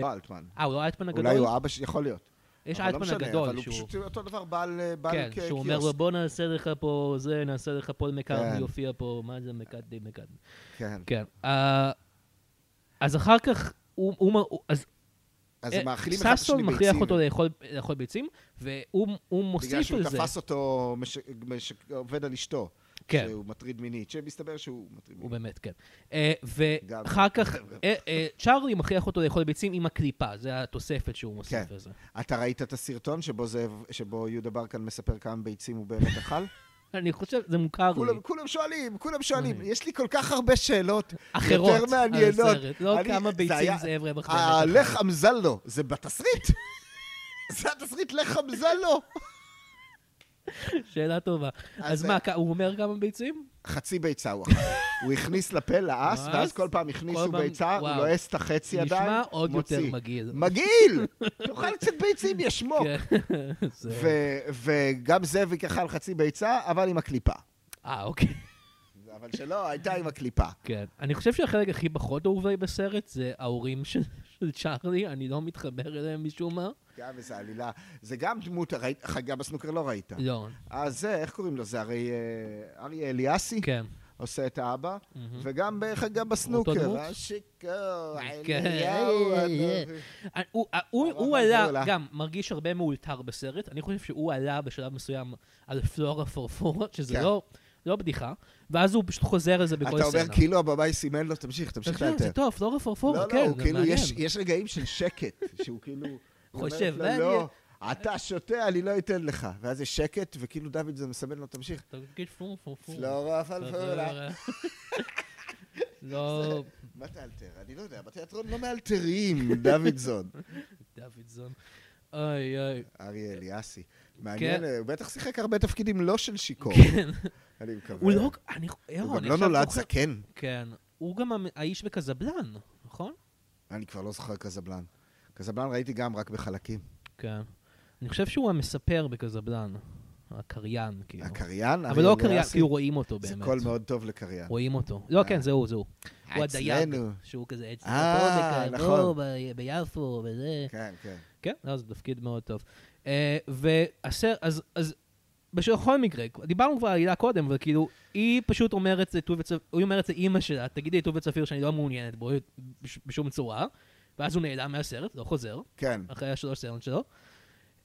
S2: לא אלטמן.
S1: אה, הוא לא האלטמן הגדול?
S2: אולי הוא אבא, ש- יכול להיות.
S1: יש
S2: לא
S1: האלטמן
S2: משנה,
S1: הגדול,
S2: אבל הוא
S1: שהוא...
S2: פשוט אותו דבר, בעל אה,
S1: כן,
S2: ק-
S1: שהוא אומר לו,
S2: קיוסק.
S1: בוא נעשה לך פה זה, נעשה לך פה מקארטני
S2: כן.
S1: יופיע פה, מה זה מקארטני, מקארטני.
S2: כן.
S1: כן. אה, אז אחר כך, הוא... אז
S2: אז מאכילים אחד את
S1: ששון
S2: השני
S1: מכריח
S2: ביצים.
S1: אותו לאכול לאכול ביצים, והוא הוא
S2: בגלל
S1: מוסיף
S2: שהוא
S1: על זה...
S2: תפס אותו, מש- מש- עובד על אשתו.
S1: כן.
S2: שהוא מטריד מינית, שמסתבר שהוא מטריד
S1: הוא
S2: מינית.
S1: באמת, כן. אה. ואחר כך, אה, אה, צ'ארלי מכריח אותו לאכול ביצים עם הקליפה, זה התוספת שהוא מוסיף
S2: כן.
S1: לזה.
S2: אתה ראית את הסרטון שבו, זאב, שבו יהודה ברקן מספר כמה ביצים הוא באמת אכל?
S1: אני חושב, זה מוכר לי.
S2: כולם, כולם שואלים, כולם שואלים. יש לי כל כך הרבה שאלות
S1: אחרות
S2: יותר מעניינות.
S1: על הסרט, לא
S2: אני-
S1: כמה
S2: זה
S1: ביצים זאב רווח באמת
S2: הלך. אמזלו, זה בתסריט? זה התסריט לך אמזלו.
S1: שאלה טובה.
S2: אז זה-
S1: מה, הוא אומר כמה ביצים?
S2: חצי ביצה הוא אכל. הוא הכניס לפה, לעס? ואז כל פעם הכניסו ביצה, הוא. לועס את החצי עדיין,
S1: נשמע עוד יותר
S2: מוציא.
S1: מגעיל.
S2: מגעיל! תאכל קצת ביצים, ישמוק.
S1: כן,
S2: וגם זאביק אכל חצי ביצה, אבל עם הקליפה.
S1: אה, אוקיי.
S2: אבל שלא, הייתה עם הקליפה.
S1: כן. אני חושב שהחלק הכי פחות אהובי בסרט זה ההורים של צ'ארלי, אני לא מתחבר אליהם משום מה.
S2: גם איזה עלילה. זה גם דמות, ראית- גם בסנוקר לא ראית.
S1: לא.
S2: אז זה, איך קוראים לו? זה הרי אה, אריה אליאסי
S1: כן.
S2: עושה את האבא. וגם בערך גם
S1: אותו
S2: בסנוקר.
S1: דמות? כן. אה, הוא- אה, הוא עלה. גם, מרגיש הרבה מאולתר בסרט. אני חושב שהוא עלה בשלב מסוים על פלורה פורפורה, שזה
S2: כן.
S1: לא... לא בדיחה, ואז הוא פשוט חוזר על זה בכל
S2: אתה
S1: סצנה.
S2: אומר כאילו הבמאי סימן לו, תמשיך, תמשיך לאלתר.
S1: זה טוב,
S2: לא,
S1: כן,
S2: לא, הוא
S1: זה
S2: כאילו,
S1: מעניין.
S2: יש- יש רגעים של שקט, שהוא כאילו...
S1: חושב,
S2: אומרת לו,
S1: מעניין.
S2: לא, אתה שותה, אני לא אתן לך. ואז יש שקט, וכאילו דוד זה מסמן לו, תמשיך.
S1: תגיד פלורה פורפורה.
S2: פלורה פלפולה.
S1: לא,
S2: מה תאלתר? אני לא יודע, בתיאטרון לא מאלתרים, דוידזון.
S1: דוידזון. אוי אוי.
S2: אריה אליאסי. מעניין,
S1: כן.
S2: הוא בטח שיחק הרבה תפקידים לא של שיכור.
S1: כן.
S2: אני מקווה.
S1: הוא לא... אני...
S2: הוא גם
S1: אני
S2: לא נולד זקן.
S1: כן. הוא גם האיש בקזבלן, נכון?
S2: אני כבר לא זוכר קזבלן. קזבלן ראיתי גם רק בחלקים.
S1: כן. אני חושב שהוא המספר בקזבלן. הקריין, כאילו.
S2: הקריין,
S1: אבל לא הקריין,
S2: אליאסי,
S1: כאילו רואים אותו
S2: זה
S1: באמת.
S2: קול מאוד טוב לקריין.
S1: רואים אותו. לא, כן, זהו, זהו. הוא הדייג. שהוא כזה אצלנו
S2: אה, נכון.
S1: ביפו, וזה.
S2: כן, כן.
S1: כן, זה תפקיד מאוד טוב. אה, והסר... אז... בכל מקרה, דיברנו כבר על העלילה קודם, אבל כאילו, היא פשוט אומרת לטובי צפיר, היא אומרת לאימא שלה, תגידי לטובי צפיר שאני לא מעוניינת בו בש- בשום צורה, ואז הוא נעלם מהסרט, לא חוזר,
S2: כן.
S1: אחרי השלוש סרט שלו.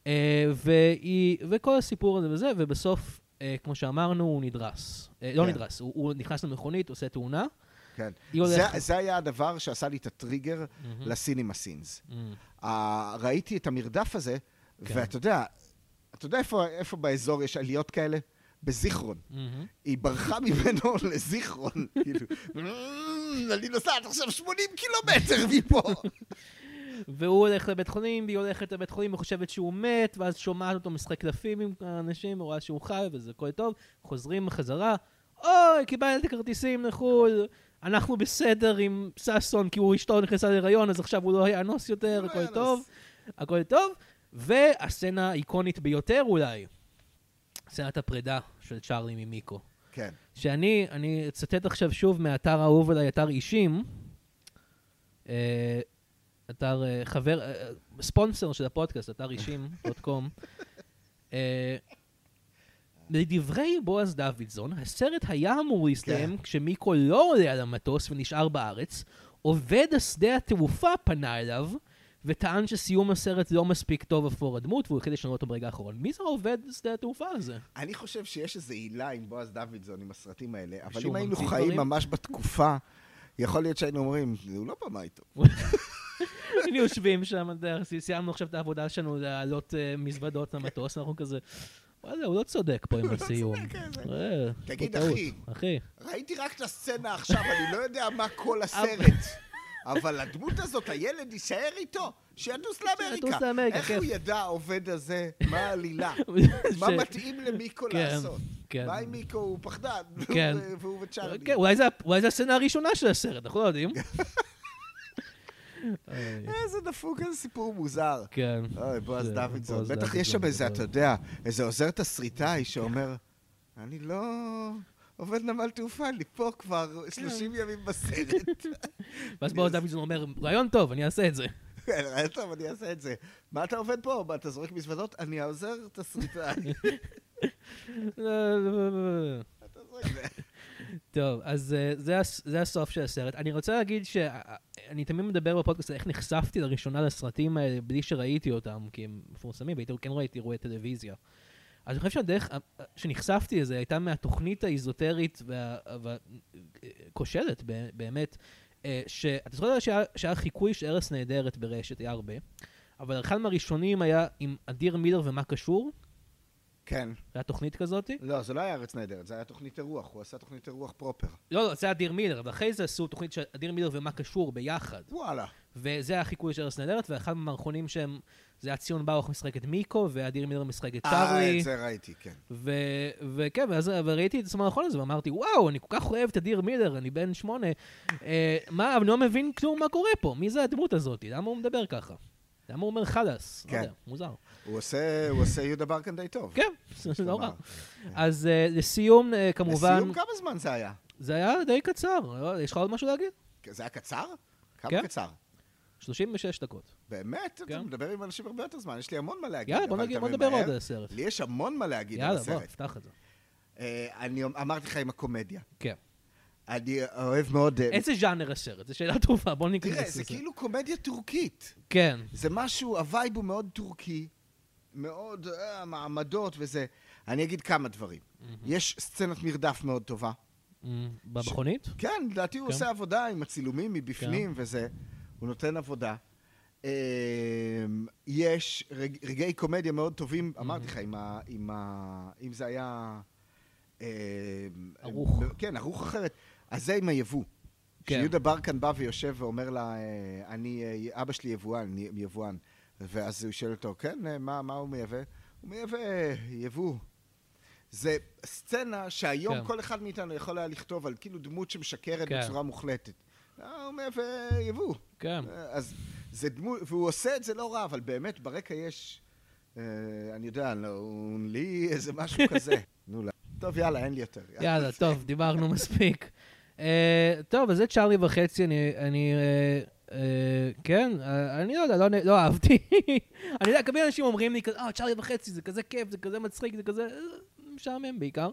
S1: אה, והיא, וכל הסיפור הזה וזה, ובסוף, אה, כמו שאמרנו, הוא נדרס. לא
S2: כן.
S1: נדרס, הוא, הוא נכנס למכונית, עושה תאונה.
S2: כן. זה. זה היה הדבר שעשה לי את הטריגר
S1: מהמם.
S2: לסינימה סינס.
S1: מהמם.
S2: ה- ראיתי את המרדף הזה,
S1: כן.
S2: ואתה יודע, אתה יודע איפה, איפה באזור יש עליות כאלה? בזיכרון.
S1: מהמם.
S2: היא ברחה ממנו לזיכרון, כאילו, "מ, אני נוסעת עכשיו 80 קילומטר מפה.
S1: והוא הולך לבית חולים, והיא הולכת לבית חולים וחושבת שהוא מת, ואז שומעת אותו משחק קלפים עם האנשים, ורואה שהוא חי, וזה הכל טוב. חוזרים בחזרה, אוי, קיבלתי כרטיסים לחו"ל, אנחנו בסדר עם ששון, כי הוא אשתו נכנסה להיריון, אז עכשיו הוא לא יאנוס יותר, הכל. טוב, הכל טוב. והסצנה האיקונית ביותר אולי, סצנת הפרידה של צ'ארלי ממיקו.
S2: כן. שאני...
S1: אני אצטט עכשיו שוב מאתר האהוב עליי, אתר אישים. אה, אתר אה, חבר, אה, ספונסר של הפודקאסט, אתר אישים, דוט קום. לדברי בועז דוידזון, הסרט היה אמור להסתיים כשמיקו לא עולה על המטוס ונשאר בארץ, עובד השדה התעופה פנה אליו, וטען שסיום הסרט לא מספיק טוב עבור הדמות, והוא החליט לשנות אותו ברגע האחרון. מי זה העובד שדה התעופה הזה?
S2: אני חושב שיש איזו עילה עם בועז דוידזון, עם הסרטים האלה, אבל אם היינו חיים? ממש בתקופה, יכול להיות שהיינו אומרים, הוא לא במאי טוב.
S1: היינו יושבים שם, סיימנו עכשיו את העבודה שלנו להעלות אה, מזוודות למטוס, אנחנו כזה, וואלה, הוא לא צודק פה עם הסיום.
S2: צודק, איזה-
S1: אה,
S2: תגיד. אחי, ראיתי רק את הסצנה עכשיו, אני לא יודע מה כל הסרט. אבל הדמות הזאת, הילד יישאר איתו, שיטוס לאמריקה.
S1: שיטוס לאמריקה,
S2: איך
S1: כיף.
S2: הוא ידע, העובד הזה, מה העלילה? מה מתאים למיקו
S1: כן,
S2: לעשות?
S1: כן.
S2: מה עם מיקו? הוא פחדן.
S1: כן.
S2: והוא וצ'ארלי.
S1: כן, אולי זה- הסצנה הראשונה של הסרט, אנחנו לא יודעים.
S2: איזה דפוק, איזה סיפור מוזר.
S1: כן.
S2: אוי, בועז דוידזון.
S1: בועז
S2: בטח יש שם איזה. אתה יודע, איזה עוזר תסריטאי שאומר, אני לא עובד נמל תעופה, אני פה כבר 30 ימים בסרט.
S1: ואז בועז דוידזון אומר, רעיון טוב, אני אעשה את זה.
S2: כן, רעיון טוב, אני אעשה את זה. מה אתה עובד פה? מה, אתה זורק מזוודות? אני העוזר תסריטאי.
S1: טוב, אז אה, זה, הס- זה הסוף של הסרט. אני רוצה להגיד שאני תמיד מדבר בפודקאסט על איך נחשפתי לראשונה לסרטים האלה בלי שראיתי אותם, כי הם מפורסמים, והייתי כן ראיתי אירועי טלוויזיה. אז אני חושב שהדרך אה, אה, שנחשפתי לזה הייתה מהתוכנית האיזוטרית והכושלת באמת, אה, שאתה זוכר שהיה, שהיה חיקוי של ארץ נהדרת ברשת, היה הרבה, אבל אחד מהראשונים היה עם אדיר מילר ומה קשור.
S2: כן.
S1: זה היה תוכנית כזאת?
S2: לא, זה לא היה ארץ נהדרת, זה היה תוכנית אירוח, הוא עשה תוכנית אירוח פרופר.
S1: לא, לא, זה היה אדיר מילר, ואחרי זה עשו תוכנית של אדיר מילר ומה קשור ביחד.
S2: וואלה.
S1: וזה היה חיקוי של ארץ נהדרת, ואחד מהמערכונים שהם, זה היה ציון באוך משחק את מיקו, ואדיר מילר משחק את צ'ארלי.
S2: אה, את זה ראיתי, כן.
S1: וכן, ואז ראיתי את המערכון הזה, ואמרתי, וואו, אני כל כך אוהב את אדיר מילר, אני בן שמונה. אה, מה, אני לא מבין כלום מה קורה פה, מי זה הדמות הזאת? למה הוא מדבר ככה? למה הוא אומר חלאס? לא כן. לא יודע, מוזר.
S2: הוא עושה, הוא עושה יהודה ברקן די טוב.
S1: כן, זה לא רע. אז uh, לסיום, uh, כמובן...
S2: לסיום כמה זמן זה היה?
S1: זה היה די קצר. יש לך עוד משהו להגיד?
S2: זה היה קצר? כמה
S1: כן?
S2: קצר?
S1: 36 דקות.
S2: באמת? כן. אתה מדבר עם אנשים הרבה יותר זמן, יש לי המון מה להגיד.
S1: יאללה, בוא, נגיד, בוא נדבר עוד על הסרט.
S2: לי יש המון מה להגיד
S1: יאללה,
S2: על הסרט.
S1: יאללה, בוא, פתח את זה.
S2: Uh, אני אמרתי לך עם הקומדיה.
S1: כן.
S2: אני אוהב מאוד...
S1: איזה ז'אנר הסרט? זו שאלה טובה, בוא ניכנס לזה.
S2: תראה, זה כאילו קומדיה טורקית.
S1: כן.
S2: זה משהו, ה vibe הוא מאוד טורקי, מאוד אה, מעמדות וזה. אני אגיד כמה דברים. יש סצנת מרדף מאוד טובה.
S1: במכונית? ש...
S2: כן, לדעתי הוא כן. עושה עבודה עם הצילומים מבפנים כן. וזה. הוא נותן עבודה. אמ, יש רג, רגעי קומדיה מאוד טובים, אמרתי לך, אם זה היה...
S1: אמ, ערוך.
S2: כן, ערוך אחרת. אז זה עם היבוא. כן. כשיהודה ברקן בא ויושב ואומר לה, אה, אני, אה, אבא שלי יבואן, אני יבואן. ואז הוא שואל אותו, כן, אה, מה, מה הוא מייבא? הוא מייבא יבוא. זה סצנה שהיום כן. כל אחד מאיתנו יכול היה לכתוב על כאילו דמות שמשקרת כן. בצורה מוחלטת. הוא מייבא יבוא.
S1: כן.
S2: אז זה דמות, והוא עושה את זה לא רע, אבל באמת ברקע יש, אני יודע, לא, לי איזה משהו כזה. נו, לא. טוב, יאללה, אין לי יותר.
S1: יאללה, טוב, דיברנו מספיק. Uh, טוב, אז זה צ'ארלי וחצי, אני... אני uh, uh, כן, uh, אני לא יודע, לא, לא אהבתי. אני יודע, כמה אנשים אומרים לי, אה, צ'ארלי וחצי, זה כזה כיף, זה כזה מצחיק, זה כזה משעמם בעיקר.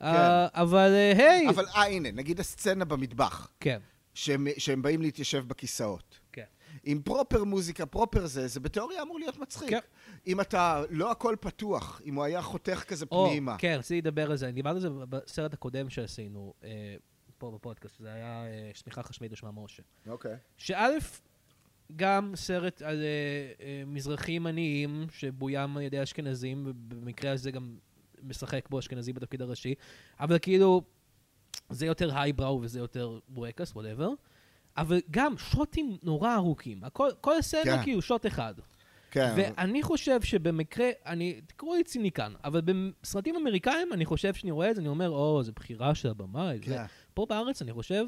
S1: כן. Uh, אבל היי...
S2: אבל אה, הנה, נגיד הסצנה במטבח.
S1: כן.
S2: שהם, שהם באים להתיישב בכיסאות.
S1: כן.
S2: עם פרופר מוזיקה, פרופר זה, זה בתיאוריה אמור להיות מצחיק. כן. אם אתה, לא הכל פתוח, אם הוא היה חותך כזה פנימה.
S1: כן, רציתי לדבר על זה. אני דיברתי על זה בסרט הקודם שעשינו. פה בפודקאסט, זה היה אה, שמיכה חשמלית בשמה משה.
S2: אוקיי.
S1: שא', גם סרט על uh, uh, מזרחים עניים שבויים על ידי אשכנזים, ובמקרה הזה גם משחק בו אשכנזי בתפקיד הראשי, אבל כאילו, זה יותר הייבראו וזה יותר בורקס, whatever. אבל גם שוטים נורא ארוכים. הכל, כל הסרט כן. כאילו שוט אחד.
S2: כן.
S1: ואני חושב שבמקרה, אני, תקראו לי ציניקן, אבל בסרטים אמריקאים, אני חושב שאני רואה את זה, אני אומר, או, זו בחירה של הבמאי. כן. פה בארץ, אני חושב,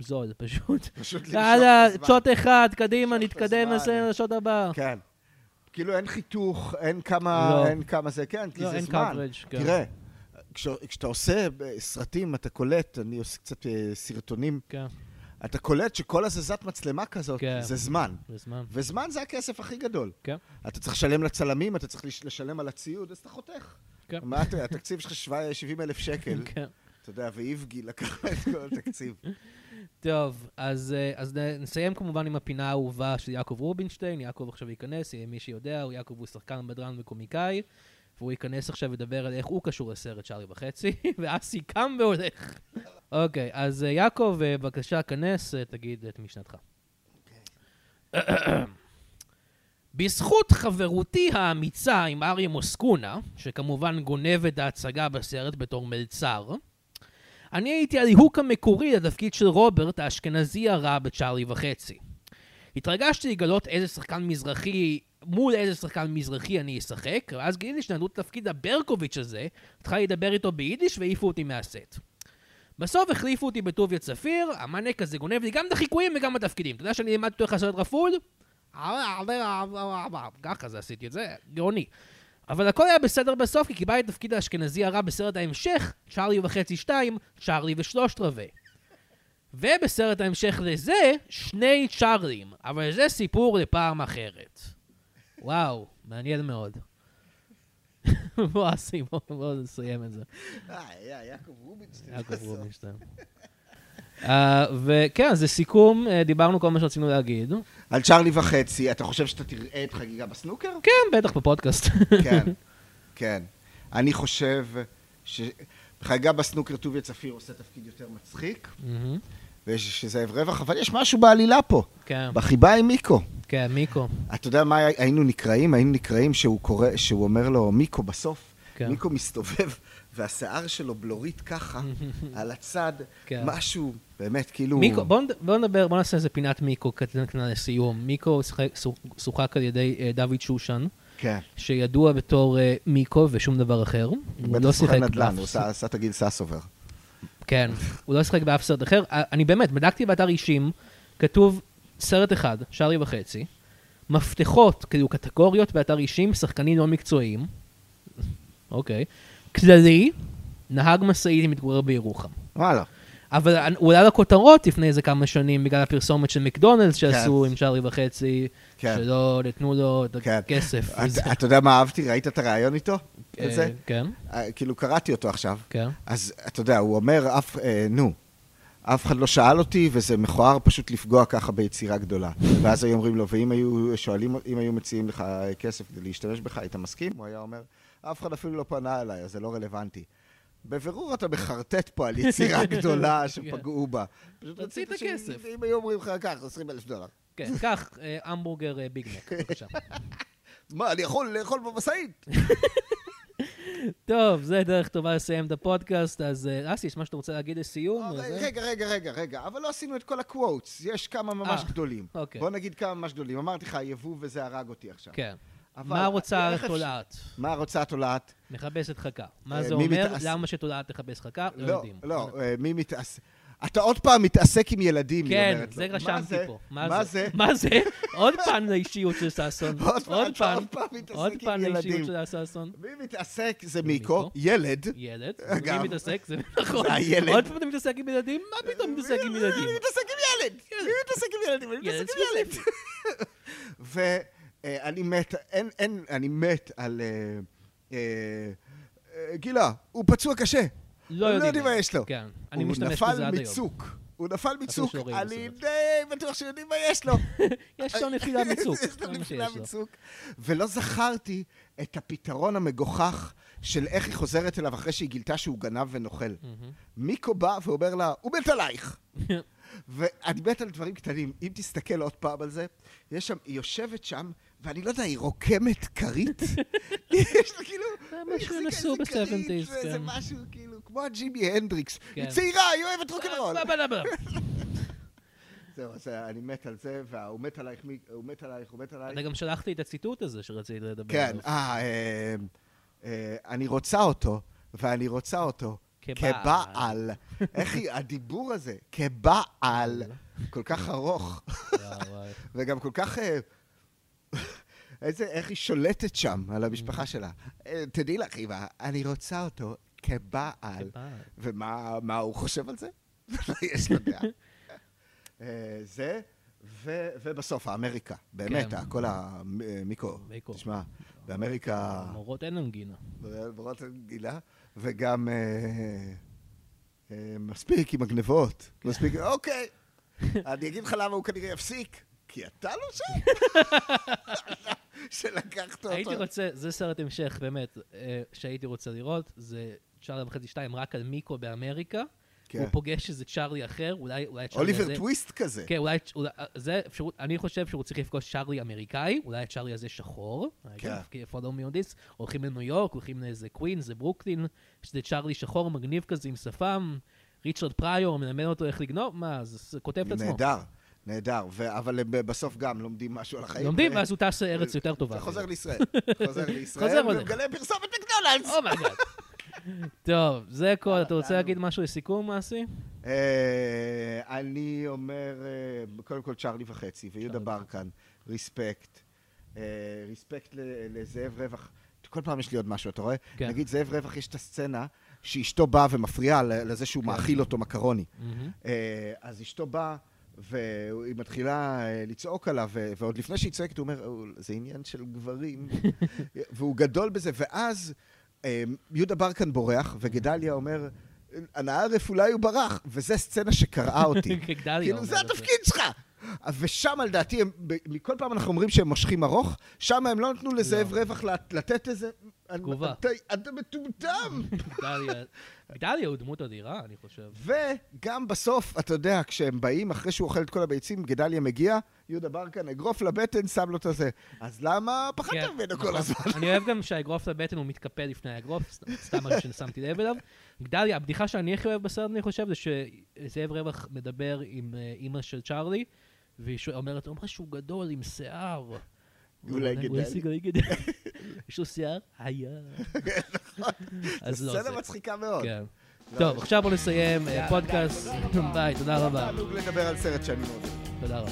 S1: זול, פשוט.
S2: פשוט למשוך
S1: יאללה, שוט אחד, קדימה, נתקדם לשוט הבא.
S2: כן. כאילו אין חיתוך, אין כמה, לא. אין כמה זה, כן, כי
S1: לא,
S2: זה
S1: אין
S2: זמן.
S1: coverage, כן.
S2: תראה, כש, כשאתה עושה סרטים, אתה קולט, אני עושה קצת אה, סרטונים,
S1: כן.
S2: אתה קולט שכל הזזת מצלמה כזאת
S1: כן.
S2: זה זמן.
S1: זה זמן.
S2: וזמן זה הכסף הכי גדול.
S1: כן.
S2: אתה צריך לשלם לצלמים, אתה צריך לשלם על הציוד, אז אתה חותך.
S1: כן.
S2: מה אתה, התקציב שלך 70 אלף שקל.
S1: כן.
S2: אתה יודע, ואיבגי לקח את כל התקציב.
S1: טוב, אז, אה, אז נסיים כמובן עם הפינה האהובה של יעקב רובינשטיין. יעקב עכשיו ייכנס, מי שיודע, הוא יעקב הוא שחקן בדרן וקומיקאי, והוא ייכנס עכשיו לדבר על איך הוא קשור לסרט שרי וחצי, ואסי קם והולך. אוקיי, אז אה, יעקב, אה, בבקשה, כנס, תגיד את משנתך. בזכות חברותי האמיצה עם אריה מוסקונה, שכמובן גונב את ההצגה בסרט בתור מלצר, אני הייתי הליהוק המקורי לתפקיד של רוברט האשכנזי הרע בצ'ארלי וחצי. התרגשתי לגלות איזה שחקן מזרחי, מול איזה שחקן מזרחי אני אשחק, ואז גיליתי שנתנו את תפקיד הברקוביץ' הזה, התחלתי לדבר איתו ביידיש והעיפו אותי מהסט. בסוף החליפו אותי בטוביה צפיר, המאנק הזה גונב לי גם את החיקויים וגם את התפקידים. אתה יודע שאני לימדתי איך לעשות רפול? ככה זה עשיתי את זה, גאוני. אבל הכל היה בסדר בסוף, כי קיבלתי את תפקיד האשכנזי הרע בסרט ההמשך, צ'ארלי וחצי שתיים, צ'ארלי ושלושת רבעי. ובסרט ההמשך לזה, שני צ'ארלים, אבל זה סיפור לפעם אחרת. וואו, מעניין מאוד. בוא אסי, בוא נסיים את זה.
S2: אה, יעקב רובינשטיין.
S1: יעקב רובינשטיין. אה, וכן, זה סיכום, אה, דיברנו כל מה שרצינו להגיד.
S2: על צ'ארלי וחצי, אתה חושב שאתה תראה את חגיגה בסנוקר?
S1: כן, בטח בפודקאסט.
S2: כן, כן. אני חושב ש... חגיגה בסנוקר טוביה צפיר עושה תפקיד יותר מצחיק,
S1: מהמם.
S2: ושזאב רווח, אבל יש משהו בעלילה פה,
S1: כן,
S2: בחיבה עם מיקו.
S1: כן, מיקו.
S2: אתה יודע מה היינו נקראים? היינו נקראים שהוא קורא, שהוא אומר לו, מיקו בסוף,
S1: כן.
S2: מיקו מסתובב, והשיער שלו בלורית ככה, על הצד,
S1: כן.
S2: משהו, באמת, כאילו...
S1: מיקו, בוא נד- בוא נדבר, בוא נעשה איזה פינת מיקו קטנה לסיום. מיקו שוחק על ידי אה, דוד שושן,
S2: כן.
S1: שידוע בתור אה, מיקו ושום דבר אחר. הוא לא שיחק
S2: נדל"ן, הוא עשה את הגיל ססובר.
S1: כן, הוא לא שיחק באף סרט אחר. אה, אני באמת, בדקתי באתר אישים, כתוב סרט אחד, שרי וחצי, מפתחות, כאילו קטגוריות באתר אישים, שחקנים לא מקצועיים, אוקיי, כללי, נהג משאית מתגורר בירוחם.
S2: וואלה.
S1: אבל הוא עלה לכותרות לפני איזה כמה שנים בגלל הפרסומת של מקדונלדס שעשו
S2: כן.
S1: עם צ'ארלי וחצי,
S2: כן.
S1: שלא נתנו לו את
S2: כן.
S1: הכסף.
S2: אתה- יודע מה אהבתי? ראית את הריאיון איתו?
S1: אה? כן,
S2: אה, כאילו, קראתי אותו עכשיו.
S1: כן.
S2: אז אתה יודע, הוא אומר, אף, אה, נו, אף אחד לא שאל אותי, וזה מכוער פשוט לפגוע ככה ביצירה גדולה. ואז היו אומרים לו, ואם היו שואלים, אם היו מציעים לך כסף כדי להשתמש בך, היית מסכים? הוא היה אומר, אף אחד אפילו לא פנה אליי, אז זה לא רלוונטי. בבירור אתה מחרטט פה על יצירה גדולה שפגעו בה. פשוט
S1: רצית
S2: רצית
S1: כסף.
S2: אם היו אומרים לך, קח, 20 אלף דולר.
S1: כן, קח אה, המבורגר אה, ביג מק, בבקשה.
S2: מה, אני יכול לאכול במשאית?
S1: טוב, זה דרך טובה לסיים את הפודקאסט, אז אה, אסי, יש מה שאתה רוצה להגיד לסיום?
S2: רגע, רגע, רגע, רגע, אבל לא עשינו את כל הקוואטס, יש כמה ממש גדולים.
S1: אוקיי.
S2: בוא נגיד כמה ממש גדולים. אמרתי לך, היבוא וזה הרג אותי עכשיו.
S1: כן. מה רוצה
S2: איך אפשר-
S1: תולעת?
S2: מה רוצה התולעת?
S1: מכבסת חכה. מה
S2: אה,
S1: זה אומר?
S2: מתעס-
S1: למה שתולעת תכבס חכה? לא
S2: לא,
S1: יודעים.
S2: לא, אה, מי מתעסק... אתה עוד פעם מתעסק עם ילדים, היא
S1: כן,
S2: אומרת לו.
S1: רשמתי
S2: זה?
S1: פה.
S2: מה זה?
S1: מה זה? עוד פן לאישיות של ששון.
S2: עוד פעם,
S1: עוד
S2: פעם מתעסק
S1: עוד
S2: עם
S1: פן
S2: ילדים.
S1: לאישיות של ששון.
S2: מי מתעסק? זה
S1: מיקו.
S2: ילד.
S1: ילד. מי מתעסק? זה נכון.
S2: זה הילד.
S1: עוד פעם אתה מתעסק עם ילדים? מה פתאום מתעסק עם ילדים?
S2: מי מתעסק עם ילד? מי מתעסק עם ילדים? אני מתעסק עם ילד. ואני מת, אין, אין, אני מת על... אה, אה, אה, גילה, הוא פצוע קשה.
S1: לא
S2: לא
S1: יודעים.
S2: מה יש לו.
S1: כן. אני
S2: הוא
S1: משתמש בזה
S2: נפל
S1: עד היום.
S2: מצוק. הוא נפל מצוק.
S1: שלא רואים
S2: אני
S1: בסרט.
S2: די בטוח שיודעים מה יש לו.
S1: יש לו נפילה מצוק.
S2: יש לו נפילה. מצוק. ולא זכרתי את הפתרון המגוחך של איך היא חוזרת אליו אחרי שהיא גילתה שהוא גנב ונוכל. מיקו בא ואומר לה, הוא מת עלייך. ואני מת על דברים קטנים. אם תסתכל עוד פעם על זה, יש שם, היא יושבת שם, ואני לא יודע, היא רוקמת כרית? יש לה כאילו...
S1: זה
S2: איזה כרית,
S1: ב-70s,
S2: וזה
S1: כן.
S2: משהו כאילו, כמו הג'ימי הנדריקס.
S1: כן.
S2: היא צעירה, היא אוהבת רוקנרול.
S1: בלה.
S2: זהו, אז אה, אני מת על זה, והוא מת עלייך, הוא מת עלייך, הוא מת עלייך.
S1: אתה גם שלחת לי את הציטוט הזה שרציתי לדבר
S2: כן,
S1: עליו.
S2: אה, אה, אה, אני רוצה אותו, ואני רוצה אותו.
S1: כבעל.
S2: איך היא, הדיבור הזה, כבעל, כל כך ארוך. וגם כל כך... אה, איזה, איך היא שולטת שם על המשפחה שלה. אה, תדעי לך, אימא, אני רוצה אותו כבעל. ומה מה הוא חושב על זה? יש לו דעה. אה, זה, ובסוף, האמריקה. באמת,
S1: כן.
S2: כל המיקרו.
S1: מיקרו.
S2: תשמע, באמריקה,
S1: מורות אין אנגינה.
S2: ברות גילה, וגם אה, אה, מספיק עם הגנבות. מספיק, אוקיי. אני אגיד לך למה הוא כנראה יפסיק. כי אתה לא שם. שלקחת אותו.
S1: הייתי רוצה, זה סרט המשך, באמת, אה, שהייתי רוצה לראות, זה צ'ארלי וחצי שתיים, רק על מיקו באמריקה.
S2: כן.
S1: הוא פוגש איזה צ'ארלי אחר, אולי אולי צ'ארלי הזה...
S2: אוליבר טוויסט כזה.
S1: כן, אולי, אולי, זה אפשרות, אני חושב שהוא צריך לפגוש צ'ארלי אמריקאי, אולי הצ'ארלי הזה שחור,
S2: כן.
S1: on this, הולכים לניו יורק, הולכים לאיזה קווינס, זה ברוקלין, שזה צ'ארלי שחור מגניב כזה עם שפם, ריצ'רד פריור מלמד אותו איך לגנוב, מה, זה כותב את עצמו.
S2: נהדר, נהדר. ו- אבל בסוף גם לומדים משהו על החיים.
S1: לומדים,
S2: ו-
S1: ואז הוא טס לארץ יותר טובה.
S2: לישראל. חוזר לישראל,
S1: חוזר הולך.
S2: ומגלה פרסומת מקדונלדס.
S1: Oh my God. טוב, זה הכל. אתה רוצה. להגיד משהו לסיכום, מעשי?
S2: אה, אני אומר, אה, קודם כל צ'ארלי וחצי, ויהודה. ברקן, ריספקט. אה, ריספקט לזאב רווח. כל פעם יש לי עוד משהו, אתה רואה?
S1: כן.
S2: נגיד, זאב רווח, יש את הסצנה שאשתו באה ומפריעה לזה שהוא
S1: כן.
S2: מאכיל אותו מקרוני. אה, אז אשתו באה, והיא מתחילה אה, לצעוק עליו, ועוד לפני שהיא צועקת, הוא אומר, "אה, זה עניין של גברים, והוא גדול בזה, ואז אה, יהודה ברקן בורח, וגדליה אומר, הנערף אולי הוא ברח, וזו סצנה שקרעה אותי. כאילו, זה. התפקיד שלך! ושם לדעתי, מכל פעם אנחנו אומרים שהם מושכים ארוך, שם הם לא נתנו לזאב רווח לת- לתת איזה...
S1: תגובה.
S2: אתה- אתה מטומטם!
S1: גדליה, גדליה הוא דמות אדירה, אני חושב.
S2: וגם בסוף, אתה יודע, כשהם באים, אחרי שהוא אוכל את כל הביצים, גדליה מגיע, יהודה ברקן, אגרוף לבטן, שם לו את הזה. אז למה פחדת
S1: כן,
S2: ממנו
S1: נכון.
S2: כל הזמן?
S1: אני אוהב גם שהאגרוף לבטן הוא מתקפל לפני האגרוף, סת- סתם משהו ששמתי לב אליו. גדליה, הבדיחה שאני הכי אוהב בסרט, אני חושב, זה שזאב רווח מדבר עם אה, אימא של צ'ארלי, והיא אומרת, הוא אמר שהוא גדול עם שיער.
S2: אולי
S1: הוא
S2: גדל.
S1: השיג, אולי גדל. יש לו שיער? היה. אז לא,
S2: סצנה מצחיקה מאוד.
S1: כן. טוב, עכשיו בוא נסיים פודקאסט. ביי, תודה רבה.
S2: תענוג לדבר על סרט שאני מאוד אוהב.
S1: תודה רבה.